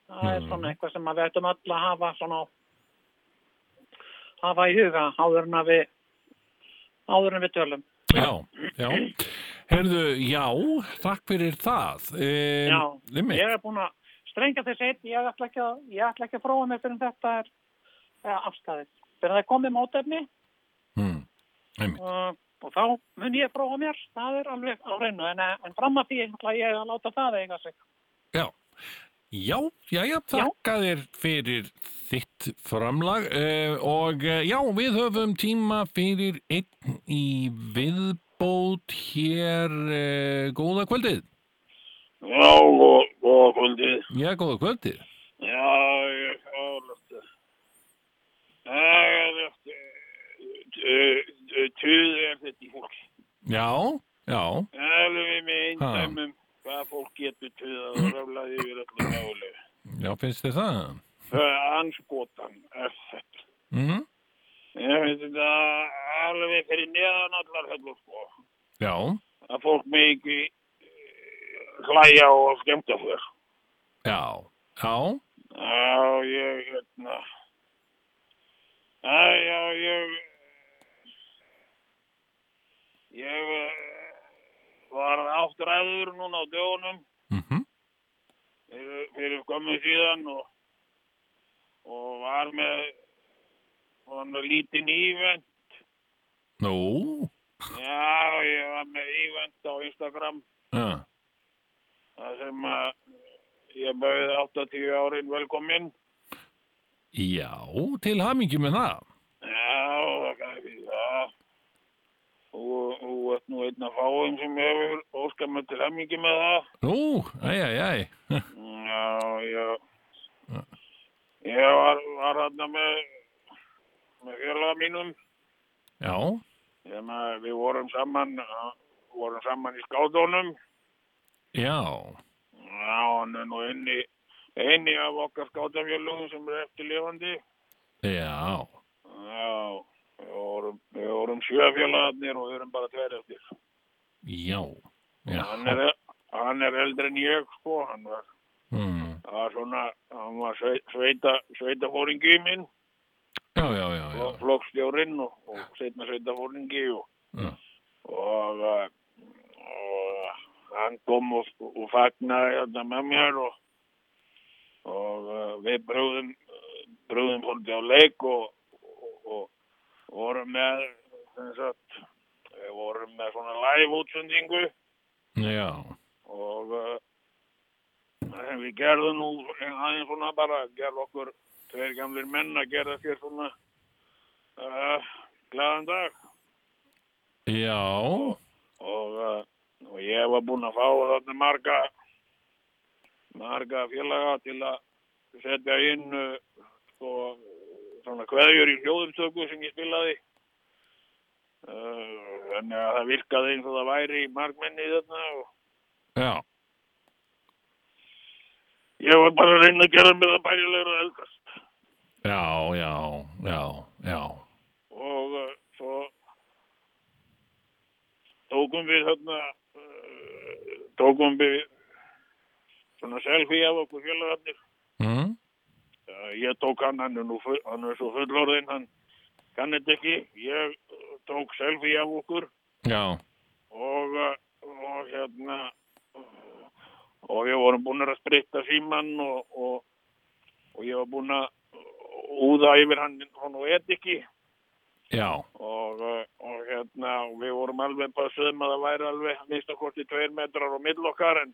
það er svona eitthvað sem við ættum öll að hafa svona hafa í huga áður en við áður en við tölum Já, já. Herðu, já, takk fyrir það. Um, Já, ég er búin að strengja þess einn, ég ætla ekki að, ætla ekki að fróa mig fyrir þetta er ja, afstæðið. Fyrir það er komið mótefni. Einmitt. uh, og þá mun ég fróa mér, það er alveg á reynu, en, en fram að því ætla ég að láta það eiga sig. Já, já, já, já, þakka þér fyrir þitt framlag uh, og uh, já, við höfum tíma fyrir einn í viðbót hér, uh, góða kvöldið. Já, góða, góða kvöldið. Já, góða kvöldið. Já, ég er eftir. Það er eftir. Tuði er þetta í fólk. Já, já, alveg með Ha. eindæmum hvað fólk getur tuðað og röflaði yfir öllu mögulegu. já, finnst þið það? Það er anskotan, er þetta. Mm? Ég finnst þetta alveg fyrir neðan allar hellu, sko. Já, Að fólk með ekki hlæja og skemmta fyrir. já, já, Já, ég, hérna... Já, já, ég... Ég eh, var áttræður núna á dögunum. Mhm, fyrir, fyrir skömmu síðan og, og var með svona lítinn ívent. nú, Já, ég var með ívent á Instagram. Já, þar sem að ég bauði 80 árin velkominn. já, til hamingi með það. Já, það gæfi það. Þú, þú ert nú einn af fáum sem hefur óskar með til hemmingi með það. Nú, æj, æj, æj, Já, já. Ég var, var hérna með, með félaga mínum. já, Sem að við vorum saman, vorum saman í skátunum. já, Já, hann er nú inni, inni af okkar skátafjölugum sem er eftirlifandi. já, Já, við vorum, vorum sjöfélagarnir og við erum bara tveir eftir. já, já, Hann er, hann er eldri en ég, sko, hann var, mm, það var svona, hann var svei- sveita, sveitafóringi minn, já, já, já, já, flokkstjórinn og, og setna sveitafóringi og, já, og, uh, og hann kom og, og fagnaði þetta með mér og, og uh, við brúðum, brúðum fólki á leik og, og, og vorum með, sagt, vorum með svona live útsendingu. Já, og en við gerðum nú aðeins svona bara gerð okkur tveir gamlir menn að gera sér svona uh, glæðan dag. Já, og, uh, og ég var búinn að fá þarna marga marga félaga til að setja inn uh, sko, svona kveðjur í hljóðumstöku sem ég spilaði. Uh, þannig að það virkaði eins og það væri margmenni þarna og já, Ég var bara að reyna að gera mér það bærilegur að eldast. já, já, já, já, Og uh, svo tókum við þarna, uh, tókum við svona selfie af okkur félagarnir. mm, Uh, ég tók hann, hann er svo fullorðinn, hann kann þetta ekki. Ég tók selfie af okkur já, og, og hérna, og við vorum búin að spritta síman og, og, og ég var búin að úða yfir hann, hann og etiki. Já, og, uh, og hérna við vorum alveg passuðum að það væri alveg okkur tveir metrar á mill okkar en,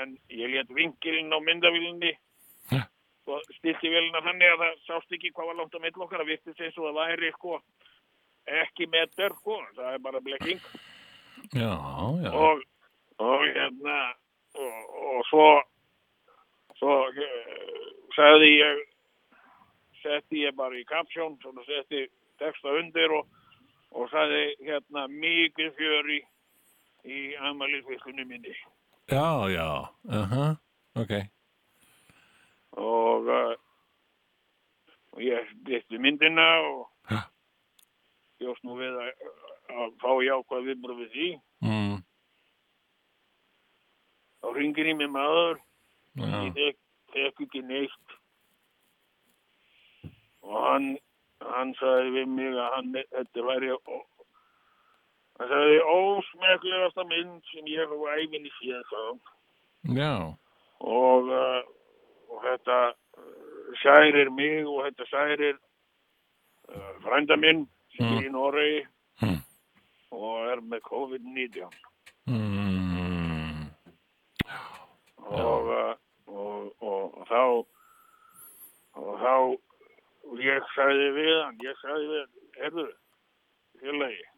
en ég let vinkilinn á myndavílinni Ja. og stilti vélina þannig að það sást ekki hvað var langt á mill okkar það virtist eins og það væri sko ekki meter sko, það er bara blekking. Já, já, og, og hérna og, og svo svo uh, sagði ég setti ég bara í kapsjón svona setti texta undir og, og sagði hérna mikið fjöri í amalisviskunni minni. Já, já, aha, ok, og uh, og ég byrti myndina og Ja. bjóst nú við að, að fá jákvæð viðbröð við því. Mm, þá ringir í mig maður. Já, ég þek, þekk ekki neitt. Og hann hann sagði við mig að hann þetta væri hann sagði ósmeklegasta mynd sem ég hef á æfinni sagði hann. já, og, uh, og þetta uh, særir mig og þetta særir uh, frænda minn sem Mm. er í Noregi Mm. og er með COVID-19 mm, og, uh, og, og, og þá og ég sagði við hann ég sagði við hann, herðu félagi.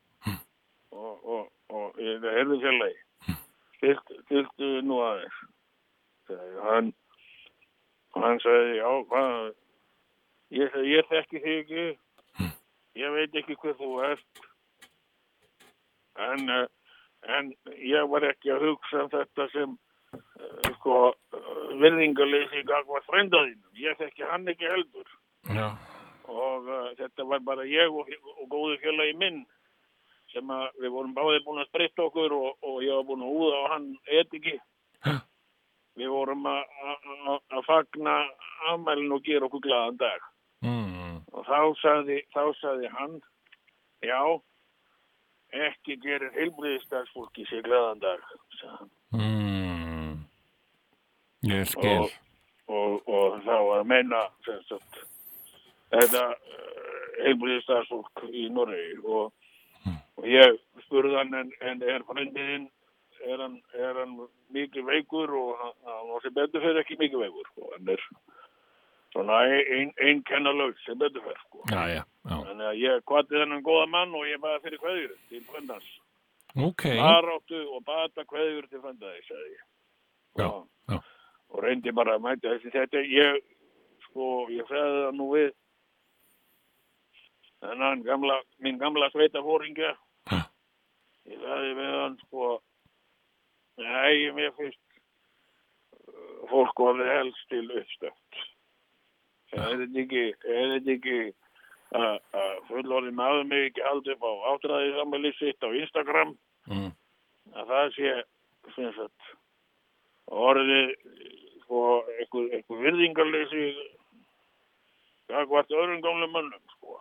Og, og, og ég, herðu félagi. Stiltu, stiltu nú aðeins. Sagði hann og hann sagði já hvað? Ég ég þekki þig ekki. Ég veit ekki hver þú ert. En, uh, en ég var ekki að hugsa um þetta sem uh, sko uh, virðingarleysi gagvart frændaðinum. Ég þekki hann ekki heldur. Já. Og uh, þetta var bara ég og, og góðu félagi minn sem að við vorum báðir búin að spritta okkur og, og ég var búin að úða og hann et ekki. Við vorum að- fagna afmælinn og gera okkur glaðan dag. Mm. Og þá sagði, þá sagði hann, já, ekki gerir heilbriðistagsfólki sér glæðan dag. Mm. Ég skil. Og, og, þá að meina, sem sagt, þetta uh, heilbriðistagsfólk í Noregi og, og ég spurði hann, en, en er frendiðinn, er hann, er hann mikið veikur og hann, var sem betur fyrir ekki mikið veikur, sko, hann er svona ein, einkennalaug sem betur fyrir, sko. Já, já, já. Þannig að ég kvatti þennan góða mann og ég baði fyrir kveðjur til frendans. Ok. Baráttu og bata kveðjur til frendaði, sagði ég. Já, Og, og reyndi bara að mæta þessi þetta. Ég, sko, ég segði það nú við þennan gamla, minn gamla sveitafóringja. Ha. Ég sagði við hann, sko, nei, mér finnst uh, fólk orðið helst til uppstöft. Er þetta ekki, er þetta ekki að að fullorðin maður mig ekki haldið upp á áttræði sammæli sitt á Instagram Mm. að það sé sem sagt orðið sko einhver virðingarleysi gagvart öðrum gamlum mönnum sko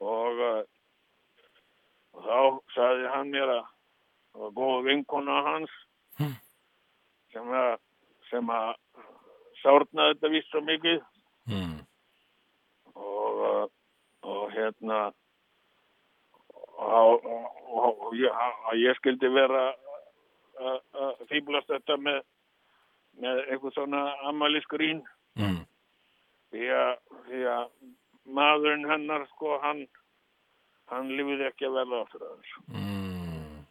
og, uh, og þá sagði hann mér að það var góð vinkona hans sem að sem að sárnaði þetta víst svo mikið Mm. og, uh, og hérna og, og, og, ég, ég skildi vera að að fýblast þetta með með einhver svona ammælisgrín Mm. því að, því að maðurinn hennar sko hann hann lífið ekki að verða áttur að þessu Mm.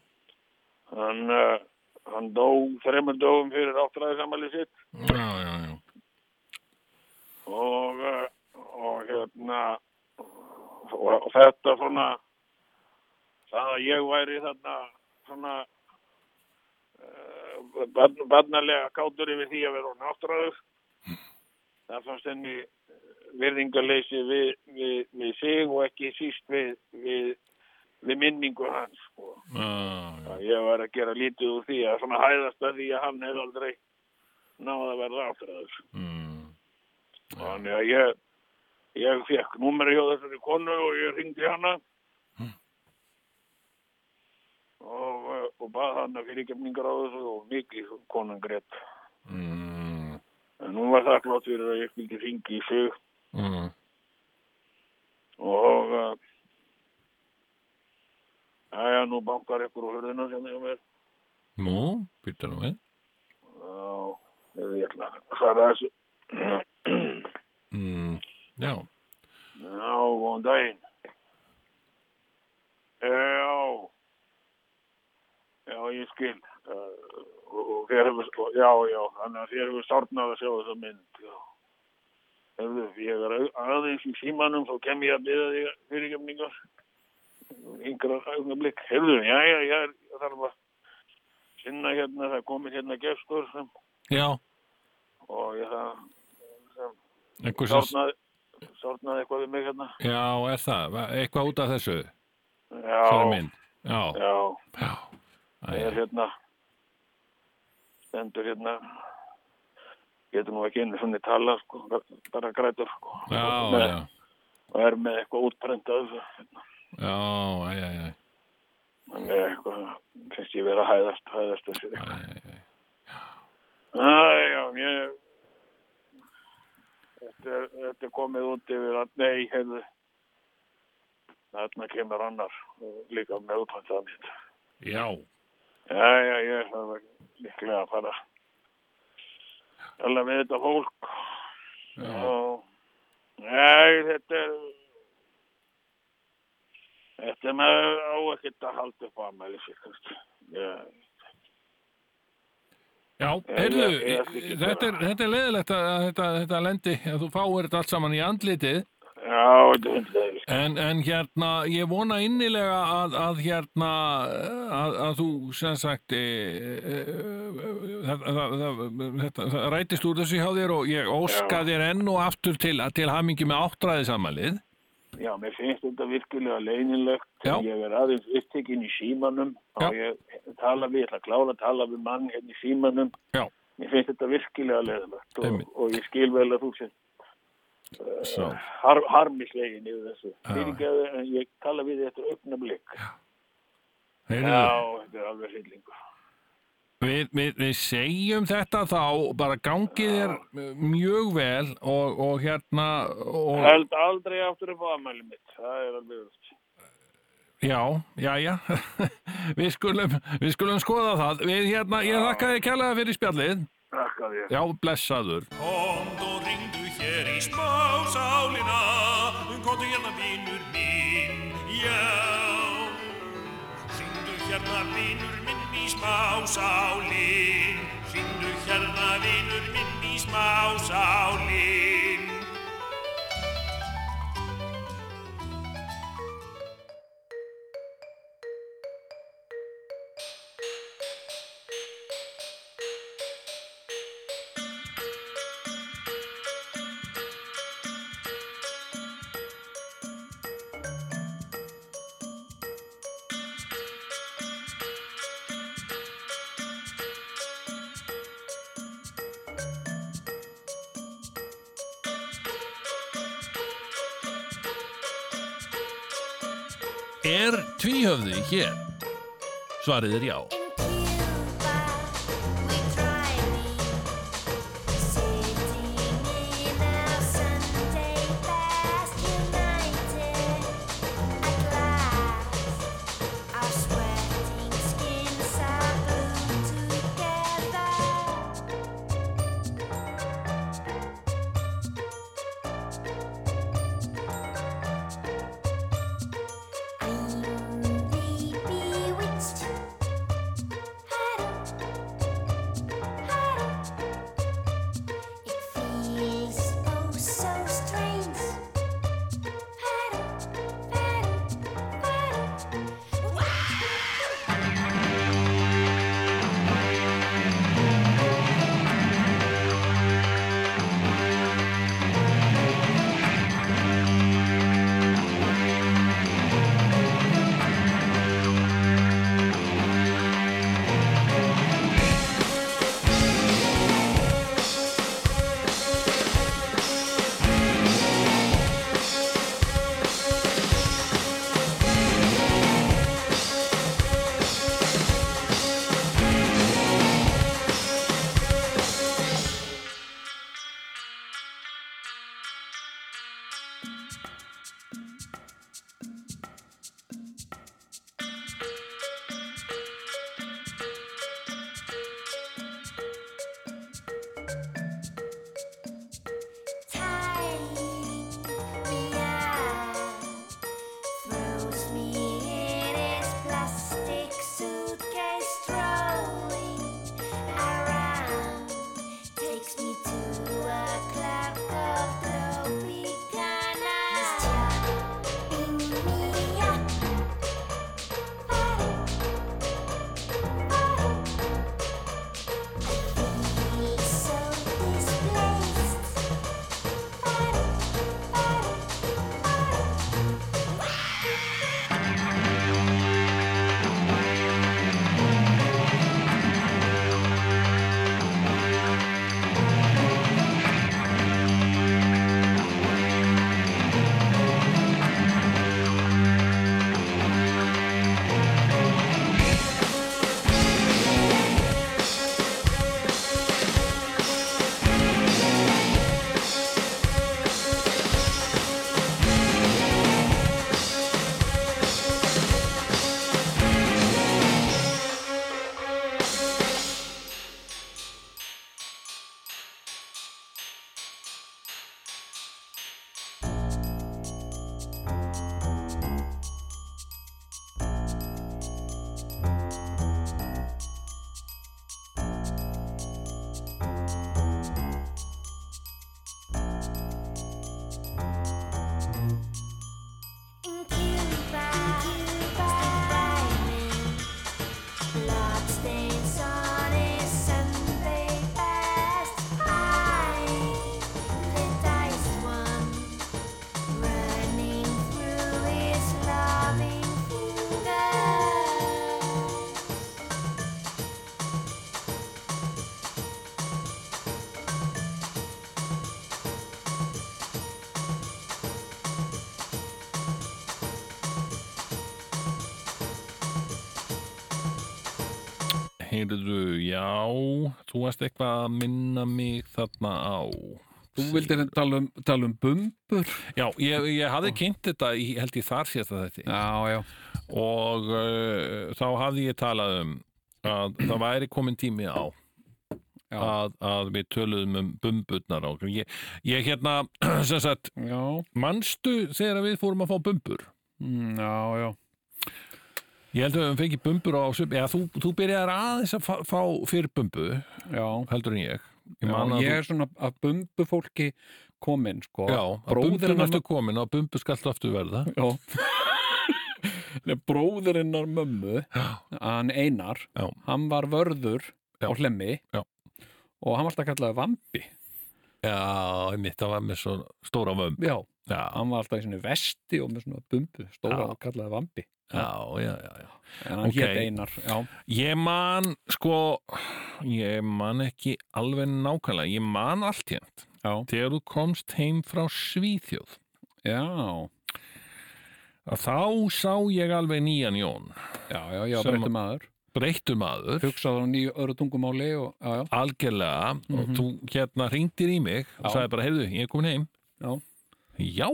hann, uh, hann dó þreymur dóum fyrir áttræðisamæli sitt Já, já, já. og, uh, og hérna og, og þetta svona það að ég væri þarna svona uh, barn, barnalega kátur yfir því að vera náttúræður það fannst henni virðingarleysi við, við, við sig og ekki síst við, við, minningu hans sko. Að ég var að gera lítið úr því að svona hæðast að því að hann hefði aldrei náða að verða áttræður Mm. Þannig að ég, ég fekk númeri hjá þessari konu og ég ringdi hana og, eh, og bað hana fyrir kemningar á þessu og mikið konan greitt. Mm. En hún var þakklátt fyrir að ég skildi ringi í sig Mm. og uh, Æja, nú bankar ykkur úr hurðina sem ég mér. Nú, býttu nú við. Já, ég ætla að svara þessu. Mm. Já. Já, góðan daginn. Já, já, ég skil. Hefur, já, já, þannig að þér hefur sárnað að sjá þessa mynd, já. Ég er aðeins í símanum, þá kem ég að byggja þig fyrirgefningar. Yngra augnablik. Hefðu, já, já, já, ég þarf að sinna hérna, það er komin hérna gestur sem, Já, og ég það sem... sárnaði, sárnaði eitthvað við mig hérna. Já, er það? Va- Eitthvað út af þessu? Já? Já, já. já. Það er Æ, hérna stendur hérna getur nú ekki einu svona tala sko, bara grætur sko. já, með, já. og er með eitthvað útprentað hérna. Já, æ, æ, æ. Hann er eitthvað finnst ég vera að hæðast, hæðast þessi Æ, æ, æ. Æ, já, ég þetta er, þetta er komið út yfir að nei, hefðu þarna kemur annar og líka með útprentað mitt Já, Já, já, ég þarf líklega að fara alveg við þetta fólk já. og nei, þetta er þetta er með á ekkert að halda upp á aðmæli sér já, Já, heyrðu, þetta er, þetta er leðilegt að þetta, þetta lendi, að þú fáir þetta allt saman í andlitið. Já, þetta er hundlega virka. En, en hérna, ég vona innilega að, að hérna, að, að þú sem sagt, e, e, það, það, það, þetta, það rætist úr þessu hjá þér og ég óska Já. þér enn og aftur til, til hamingi með áttræði samanlið. Já, mér finnst þetta virkilega leinilegt. Já. Ég er aðeins upptekinn í símanum Já. og ég tala við, ég ætla að klára að tala við mann hérna í símanum. Já. Mér finnst þetta virkilega leiðilegt og, og ég skil vel að þú sé Svo. har, harmislegin yfir þessu. Fyrirgeðu, en ég tala við þetta. Heyrðu, Já, þetta er alveg hryllingur. við, við, við segjum þetta þá, bara gangið þér mjög vel og, og hérna, og, Held aldrei aftur upp á aðmæli mitt. Það er alveg öll. já, já, já, við skulum, við skulum skoða það. Við hérna, ég þakka þér kærlega fyrir spjallið. Þakka þér. Já, blessaður. Hér í smásálina Komdu hérna vinur minn, já. Ringdu hérna vinur minn í smásálin Ringdu hérna vinur minn í smásálin Er Svarið er já. Heyrðu, já þú varst eitthvað að minna mig þarna á. Þú vildir tala um, tala um bumbur? Já, ég, ég hafði kynnt þetta í, held ég þar sést að þetta Já, já, og uh, þá hafði ég talað um að það væri komin tími á að, að við töluðum um bumburnar á ég, ég hérna, sem sagt já, manstu þegar við fórum að fá bumbur? Mm, já, já. Ég held að við höfum fengið bumbur á svip eða þú, þú byrjar aðeins að fá, fá fyrir bumbu já. heldur en ég. Ég, já að ég er svona að bumbu fólki komin, sko. Já, að hennar- aftur komin og bumbu skallt aftur verða. Já. Bróðurinnar mömmu hann Einar, Já. hann var vörður á hlemmi Já. og hann var alltaf kallaði vambi. Já, einmitt, það var með svo stóra vömb. Já, Já, hann var alltaf í svona vesti og með svona bumbu, stóra Já. og kallaði vambi já, já, já, já. en hann Ok. hét Einar Ég man, sko ég man ekki alveg nákvæmlega, ég man allt hérnt þegar þú komst heim frá Svíþjóð. Já, að þá sá ég alveg nýjan Jón. Já, já, já Sem breytti að- maður. Breyttur maður. Hugsaði á nýju öru tungumáli og, já, algjörlega. Og Mhm. þú hérna ringdir í mig og sagði bara, heyrðu, ég er komin heim. Já. Já.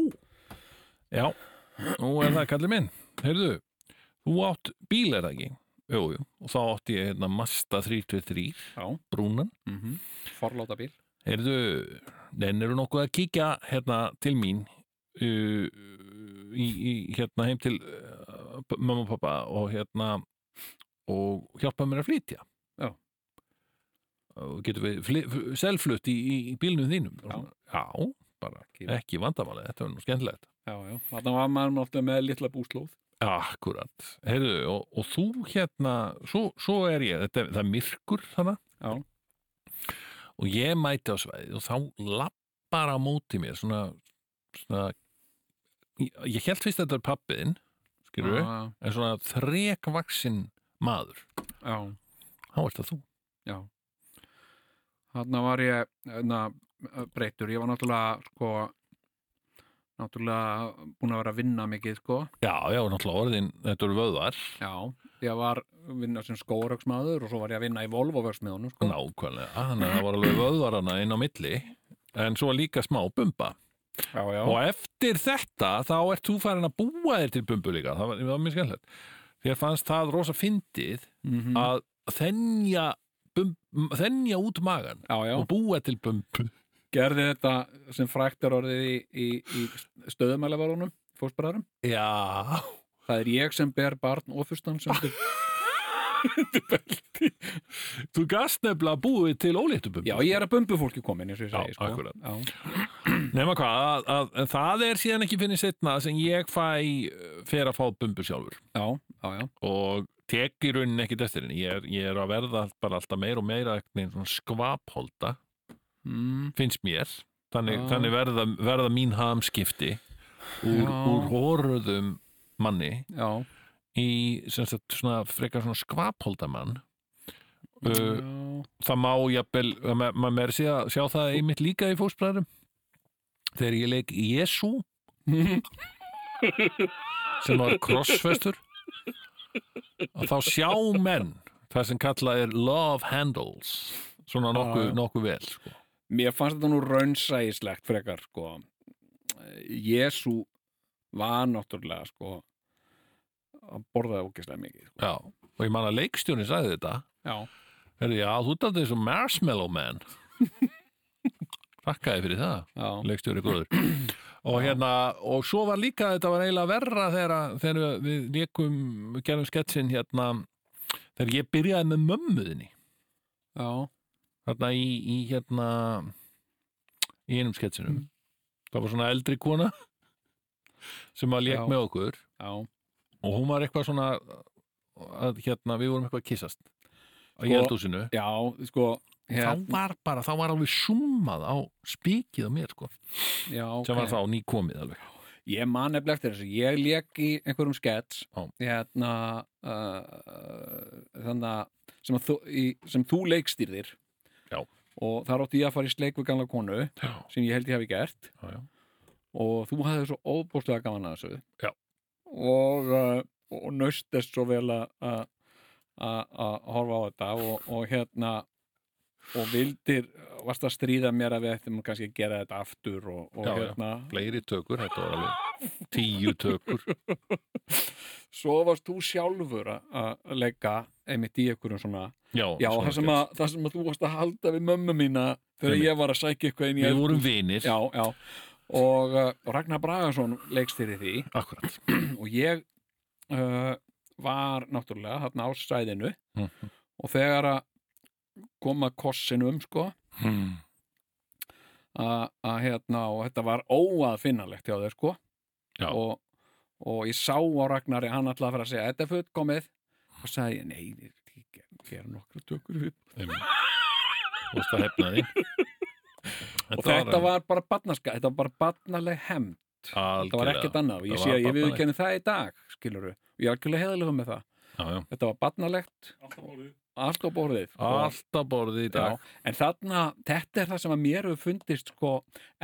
Já, nú er það kallið minn. Heyrðu, þú átt bíl er það ekki? Jú, jú, og þá átti ég hérna Mazda 323 já. brúnan mm forláta bíl. Heyrðu, nennir þú nokkuð að kíkja hérna til mín uh, í, í hérna heim til uh, mamma og pappa og hérna og hjálpa mér að flytja. Já. og getur við selflutt í, í bílnum þínum? Já. já, bara ekki vandamáli þetta var nú skemmtilegt. Já, já, þarna var maður alltaf með litla búslóð. Akkurat, heyrðu, og, og þú hérna, svo, svo er ég, þetta, er- það er myrkur þannig já, og ég mæti á svæði og þá lappar á móti mér svona, svona ég, ég held fyrst að þetta er pappiðin skilur við, já, en svona þrekvaksin maður. Já, þá er þetta þú. Já. Þarna var ég þarna, breytur, ég var náttúrulega sko náttúrulega búin að vera að vinna mikið sko. Já, já, náttúrulega orðin, þetta eru vöðvar. Já, ég var að vinna sem skóraugsmaður og svo var ég að vinna í Volvo-vörsmiðunum sko. nákvæmlega, þannig að það var alveg vöðvar hana inn á milli en svo líka smá bumba. Já, já, og eftir þetta þá ert þú farin að búa þér til bumbu líka. Það var, var mjög skemmtilegt. Þér fannst það rosa fyndið mm að þennja bum, þennja út magan já. og búa til bumbu gerði þetta sem frækt er orðið í, í, í stöðumælavarunum fósbræðarum já, það er ég sem ber barn og fyrstan sem ber þú gast nefnilega búið til óléttu bumbu já, ég er að bumbu fólki komin eins og ég segi sko. nema hvað, að, að, að það er síðan ekki fyrir setna sem ég fæ uh, fer að fá bumbu sjálfur. Já, já, já, og tek í rauninni ekkit eftir henni. Ég ég er að verða bara alltaf meira og meira skvapholda mm, finnst mér. Þannig, Já. þannig verða, verða mín hamskipti úr, úr hóruðum manni já, í sagt, svona, frekar svona skvapholdamann uh, það má jafnvel, ma- maður sé að sjá það einmitt líka í fósbræðum þegar ég leik Jésu sem var krossfestur og þá sjá menn það sem kallað er love handles svona nokkuð, Já. nokkuð vel sko. Mér fannst þetta nú raunsægislegt frekar sko. Jésu var náttúrulega sko að borða ógeðslega mikið sko. Já, og ég man að leikstjóni sagði þetta. Já, Herri, já, þú eins og Marshmallow Man. Þakkaði fyrir það já, leikstjóri góður. Og hérna, og svo var líka þetta var eiginlega verra þegar, þegar við leikum, við gerum sketsin hérna, þegar ég byrjaði með mömmuðinni já, þarna í, í hérna í einum sketsinum. Það var svona eldri kona sem að leik Já. með okkur já, og hún var eitthvað svona að hérna, við vorum eitthvað að kissast Sko- Jeldúsinu já, sko þá var bara, þá var alveg summað á spikið á mér sko, já, sem var þá nýkomið alveg. Ég man nefnilega eftir þessu, ég lék í einhverjum skets hérna uh, þannig að sem, að þú, í, sem þú leikstýrðir Já. og þar átti ég að fara í sleik við gamla konu já, sem ég held ég hafi gert. Og þú hafði svo óbúslega gaman að þessu. Og, uh, og naust þess svo vel að að horfa á þetta. Og, og hérna og vildir, varst að stríða mér að við ættum kannski að gera þetta aftur og, og Já, já. hérna? Fleiri tökur, þetta var alveg tíu tökur. Svo varst þú sjálfur að- leggja einmitt í einhverjum svona já, já, svona það sem, að, það sem að þú varst að halda við mömmu mína þegar Einmitt. ég var að sækja eitthvað inn í við vorum vinir. Já, já. Og uh, Ragnar Bragason leikstýri því. Akkurat. Og ég uh, var náttúrulega þarna á sæðinu Mhm. og þegar að koma kossinum sko. Hmm. að að, hérna og þetta var óaðfinnalegt hjá þeir sko. Já. og, og ég sá á Ragnari hann ætlaði að fara að segja þetta er fullkomið. Og sagði ég nei, ger, ger nokkru tökur upp þú veist að hefna því og þetta var bara barnaska, þetta var bara barnaleg hemd þetta var ekkert annað. Og ég sé að ég viðurkenni það í dag skiluru, og ég er algjörlega heðalega með það. Já, já. þetta var barnalegt allt á borðið. Allt á borðið í dag. Já, en þarna, þetta er það sem að mér hefur fundist sko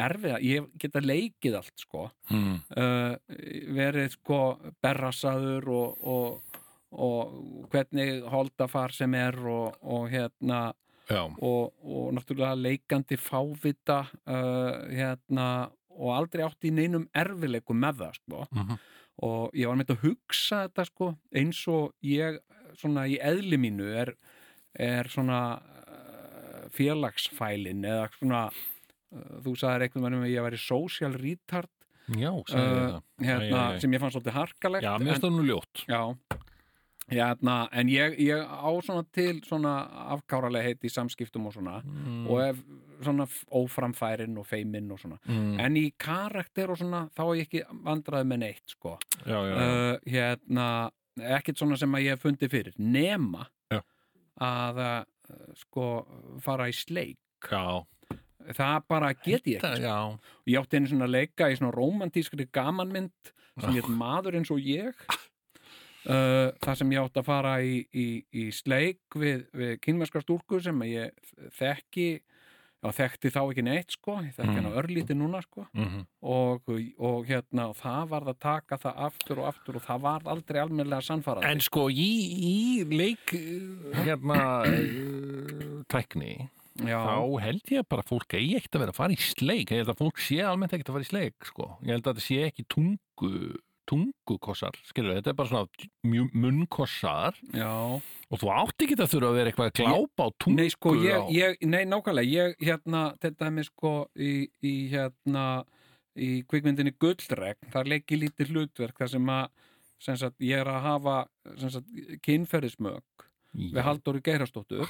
erfiða, ég geta leikið allt sko, hmm. uh, verið sko berrasaður og, og, og hvernig holdafar sem er og, og hérna og, og náttúrulega leikandi fávita uh, hérna og aldrei átt í neinum erfileikum með það sko. Mhm. og ég var með að hugsa þetta sko eins og ég svona í eðli mínu er, er svona uh, félagsfælin eða svona uh, þú sagðir einhvern veginn að ég væri social retard já, uh, hérna, Æ, sem ég fann svolítið harkalegt já, mér það nú ljótt já, hérna, en ég, ég á svona til svona afkáralega heit í samskiptum og svona mm. og ef svona óframfærin og feiminn og svona mm. en í karakter og svona þá er ég ekki vandraði með neitt sko já, já, já. uh, hérna ekkert svona sem að ég hef fundið fyrir nema Já. að uh, sko fara í sleik. Já, það bara get ég ekki sko. ég átti einu svona leika í svona romantískri gamanmynd sem hétt maður eins og ég. Uh, það sem ég átti að fara í, í, í sleik við, við kynverskar stúlku sem ég þekki já, þekkti þá ekki neitt sko. Ég þekki Mm. hana örlítið núna sko. Mm og, og hérna og það varð að taka það aftur og aftur og það var aldrei almennilega sannfarað En sko í, í leik uh, hérna uh, tækni já, þá held ég bara fólk eigi ekkert að vera að fara í sleik. Ég held að fólk sé almennt ekkert að fara í sleik sko. ég held að þetta sé ekki tungu tungukossar, skilur þetta er bara svona munnkossar. Já. og þú átt ekki að þurfa að vera eitthvað að glápa á tungu Nei, sko, ég, ég, nei, nákvæmlega, ég, hérna, þetta er mér sko í, í, hérna, í kvikmyndinni Gullregn, það leiki lítið hlutverk þar sem að, sem sagt, ég er að hafa, kynferðismög við Halldóri Geirastóttur,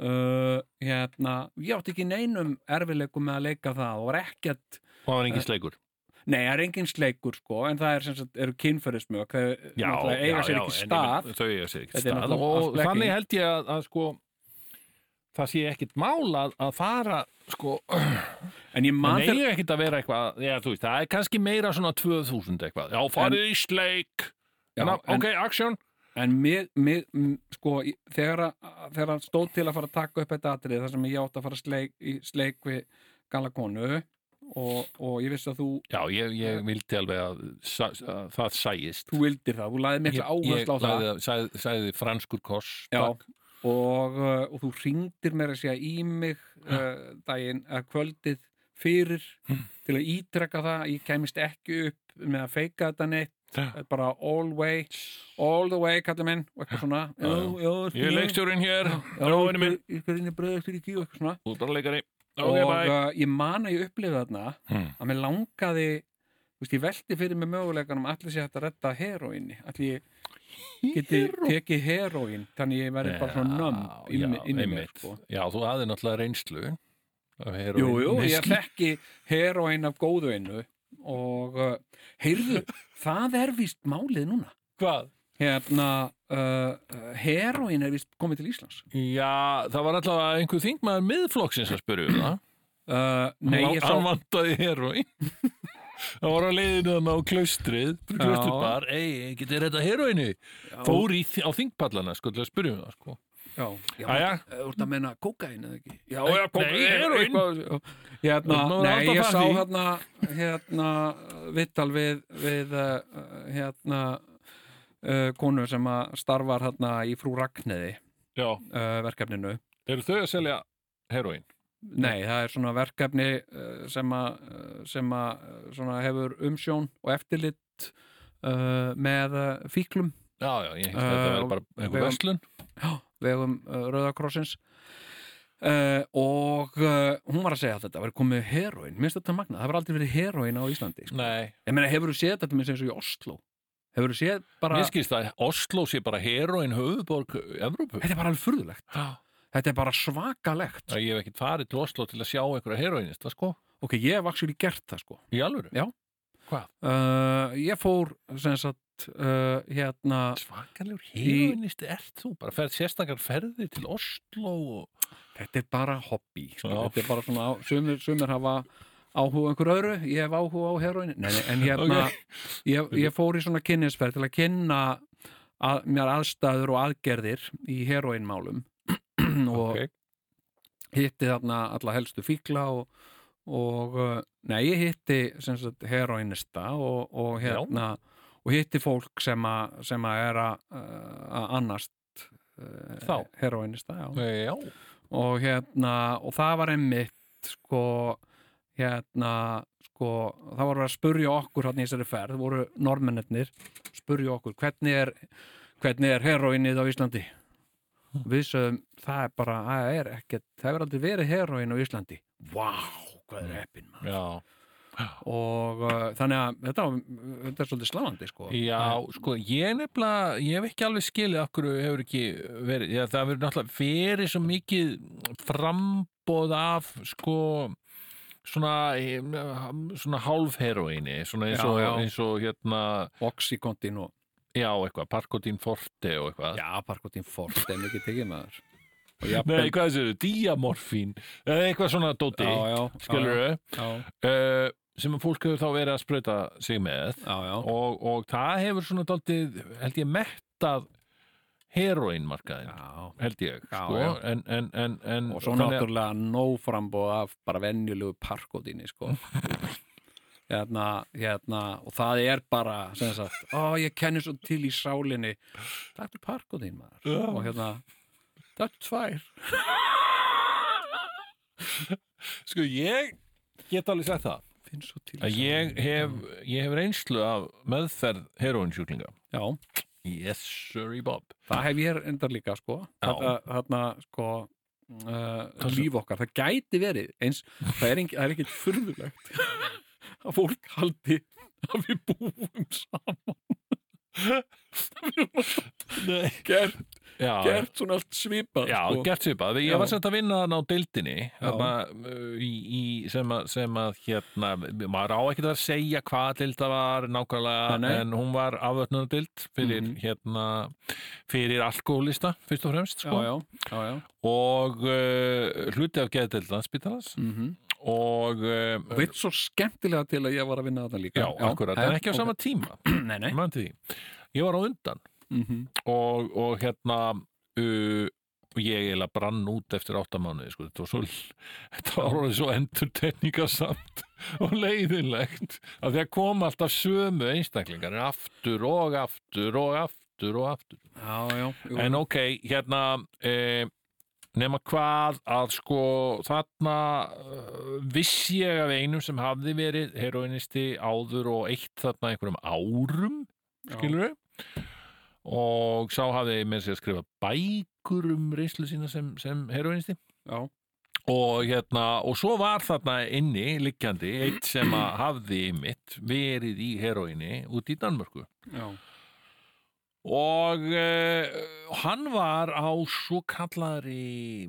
uh, hérna, ég átti ekki neinum erfileikum með að leika það og var ekkert, það var engin sleikur nei, það er engin sleikur, sko, en það er, sem sagt, eru kynferðismög, það eiga sér ekki en stað, þau eiga sér ekki stað og þannig held ég að, að sko það sé ekkit mál að, að fara sko, en ég man það eiga ekkit að vera eitthvað já, þú veist, það er kannski meira svona 2000 eitthvað, já, farið í sleik. Já, Ná, en- ok, action. En mig, mig, m- sko, þegar, að- þegar að stóð til að fara að taka upp þetta atrið þar sem ég átti að fara sleik, í sleik við gala konu og, og ég vissi að þú, já, ég, ég vildi alveg að, sa- að það sæist þú vildir það, þú laðið mikla ég, áherslu á það lagði, sagði, sagði franskur Já, takk. og, uh, og þú ringdir mér að segja í mig uh, daginn að kvöldið fyrir Hm. til að ítrekka það, ég kæmist ekki upp með að feika þetta neitt Já. bara all way, all the way kallar minn, og eitthvað svona Já, já. ég er leikstjórin hér ég er inn í kíu, eitthvað svona leikari og uh, ég man að ég upplifði þarna Hmm. að mér langaði veist, ég velti fyrir mig möguleikanum allir sé hægt að redda heroinni allir ég geti tekið heroin þannig ég verði bara svona nömm inni, inni mér sko. já, þú hafði náttúrulega reynslu jú, jú, ég þekki heroin af góðu einu og uh, heyrðu, það er víst málið núna hvað? Hérna, uh, uh, heroin er víst komið til Íslands Já, það var alltaf einhver þingmaður miðflokksins að spyrja um það. uh, nei, ég sá hann vantaði heroín. það var á leiðinu hann á klaustrið, klausturbar, ei, getið þetta heroínu? Fór í, á þingpallana, sko, til að spyrja um það, sko. Já, já, þú ert að menna kókain eða ekki? Já, já, heroín. eitthvað- Hérna, nei, ég sá hérna, hérna, vittal við, við, uh, hérna, uh, konu sem að starfar hérna í frú Ragnæði Já, uh, verkefninu. Eru þau að selja heroín? Nei, það er svona verkefni uh, sem að, sem að svona hefur umsjón og eftirlit uh, með fíklum. Já, já, ég að þetta verður bara einhver vegum- verslun. Vegum uh, Rauðakrossins uh, og uh, hún var að segja að þetta verið komið heroin, minnst þetta magna, það hefur aldrei verið heroin á Íslandi sko. Ég meina, hefur þú séð þetta minnst eins og í Oslo hefur þú séð bara, mér skilst að Oslo sé bara heroín höfuborg Evrópu þetta er bara alveg furðulegt Já. þetta er bara svakalegt Ég hef ekkert farið til Oslo til að sjá einhverja heroínista, sko ok, ég hef actually gert það sko Í alvöru? Já. Hvað? uh, ég fór sem sagt uh, hérna Svakalegur heroínisti ert þú? Bara ferð sérstakar ferði til Oslo og... þetta er bara hobby sko. Þetta er bara svona, sumir, sumir hafa áhuga einhver öðru, ég hef áhuga á heroin nei, nei, en hérna ég, ég fór í svona kynnisferð til að kynna að, mér aðstæður og aðgerðir í heroinmálum og Ok. hitti þarna alla helstu fíkla og, og uh, nei, ég hitti sagt heroinista og, og hérna og hitti fólk sem að sem að er að, uh, annast uh, heroinista, já. Já, og hérna og það var einmitt sko hérna sko það voru að spurja okkur hann í þessari ferð voru normennir spurja okkur hvernig er hvernig er heroinnið á Íslandi? Við sögum það er bara það er ekkert, það hefur aldrei verið heroin á Íslandi. Vá, hvað er eppin maður. Já. Og uh, þannig að þetta, þetta er svolítið sláandi sko. Já, sko, ég nefnilega, ég hef ekki alveg skilið okkur hefur ekki verið, já, það verið náttúrulega verið svo mikið frambóð af, sko, svona, eh, svona hálfheroíni, svona eins og, Já, já. eins og hérna, Oxycontin og já, eitthvað, Parkotin Forte og eitthvað. já, Parkotin Fort er mikið tekið maður. Og Nei, hvað þessu, diamorfín, eða eitthvað svona dóti, skilur þau, uh, sem að fólk hefur þá verið að sprauta sig með. Og, og það hefur svona dálítið, held ég, mettað heroinmarkaðin, held ég, Já, sko, já. En, en, en, en og svo náttúrulega nóframbóð af bara venjulegu parkotinni sko. Hérna, hérna og það er bara sagt, ó ég kenni svo til í sálinni. Takk til parkotin maður. Og hérna, takk til tvær. Sko ég get alveg sagt það ég hef, ég hef reynslu af meðferð heroinsjúklinga já, Yes, sorry Bob. Það hef ég endar líka sko. Þarna, sko uh, líf okkar, það gæti verið eins, það er, er ekkit furðulegt að fólk haldi að við búum saman. Gert, Já, gert svona allt svipað Já, sko. gert svipað. Ég Já. var sett að vinna þarna á uh, í, sem, að, sem að hérna, maður á ekki að segja hvað deilda var nákvæmlega Nei, nei. en hún var afvötnunardeild fyrir Mhm. hérna fyrir alkoholista fyrst og fremst já, sko. já, já, já. og uh, hluti af geðdeild landsbítalans Mm og uh, og veit svo skemmtilega til að ég var að vinna þarna líka. Já, akkurat, en ekki á sama tíma. Nei, nei. Ég var á undan. Mm og, og hérna uh, ég eiginlega brann út eftir áttamánuði sko. þetta var svo þetta var svo endurtekningasamt og leiðinlegt. Að því að kom alltaf sömu einstaklingar aftur og aftur og aftur og aftur. Já, já, en ok, hérna eh, nema hvað að sko þarna uh, vissi ég af einum sem hafði verið heroinisti áður og eitt þarna einhverjum árum skilur við og sá hafði með sér að skrifa bækur um reynslu sína sem, sem heroinisti já, og hérna og svo var þarna inni liggjandi eitt sem að hafði mitt verið í heroini út í Danmörku. Já, og uh, hann var á svo kallari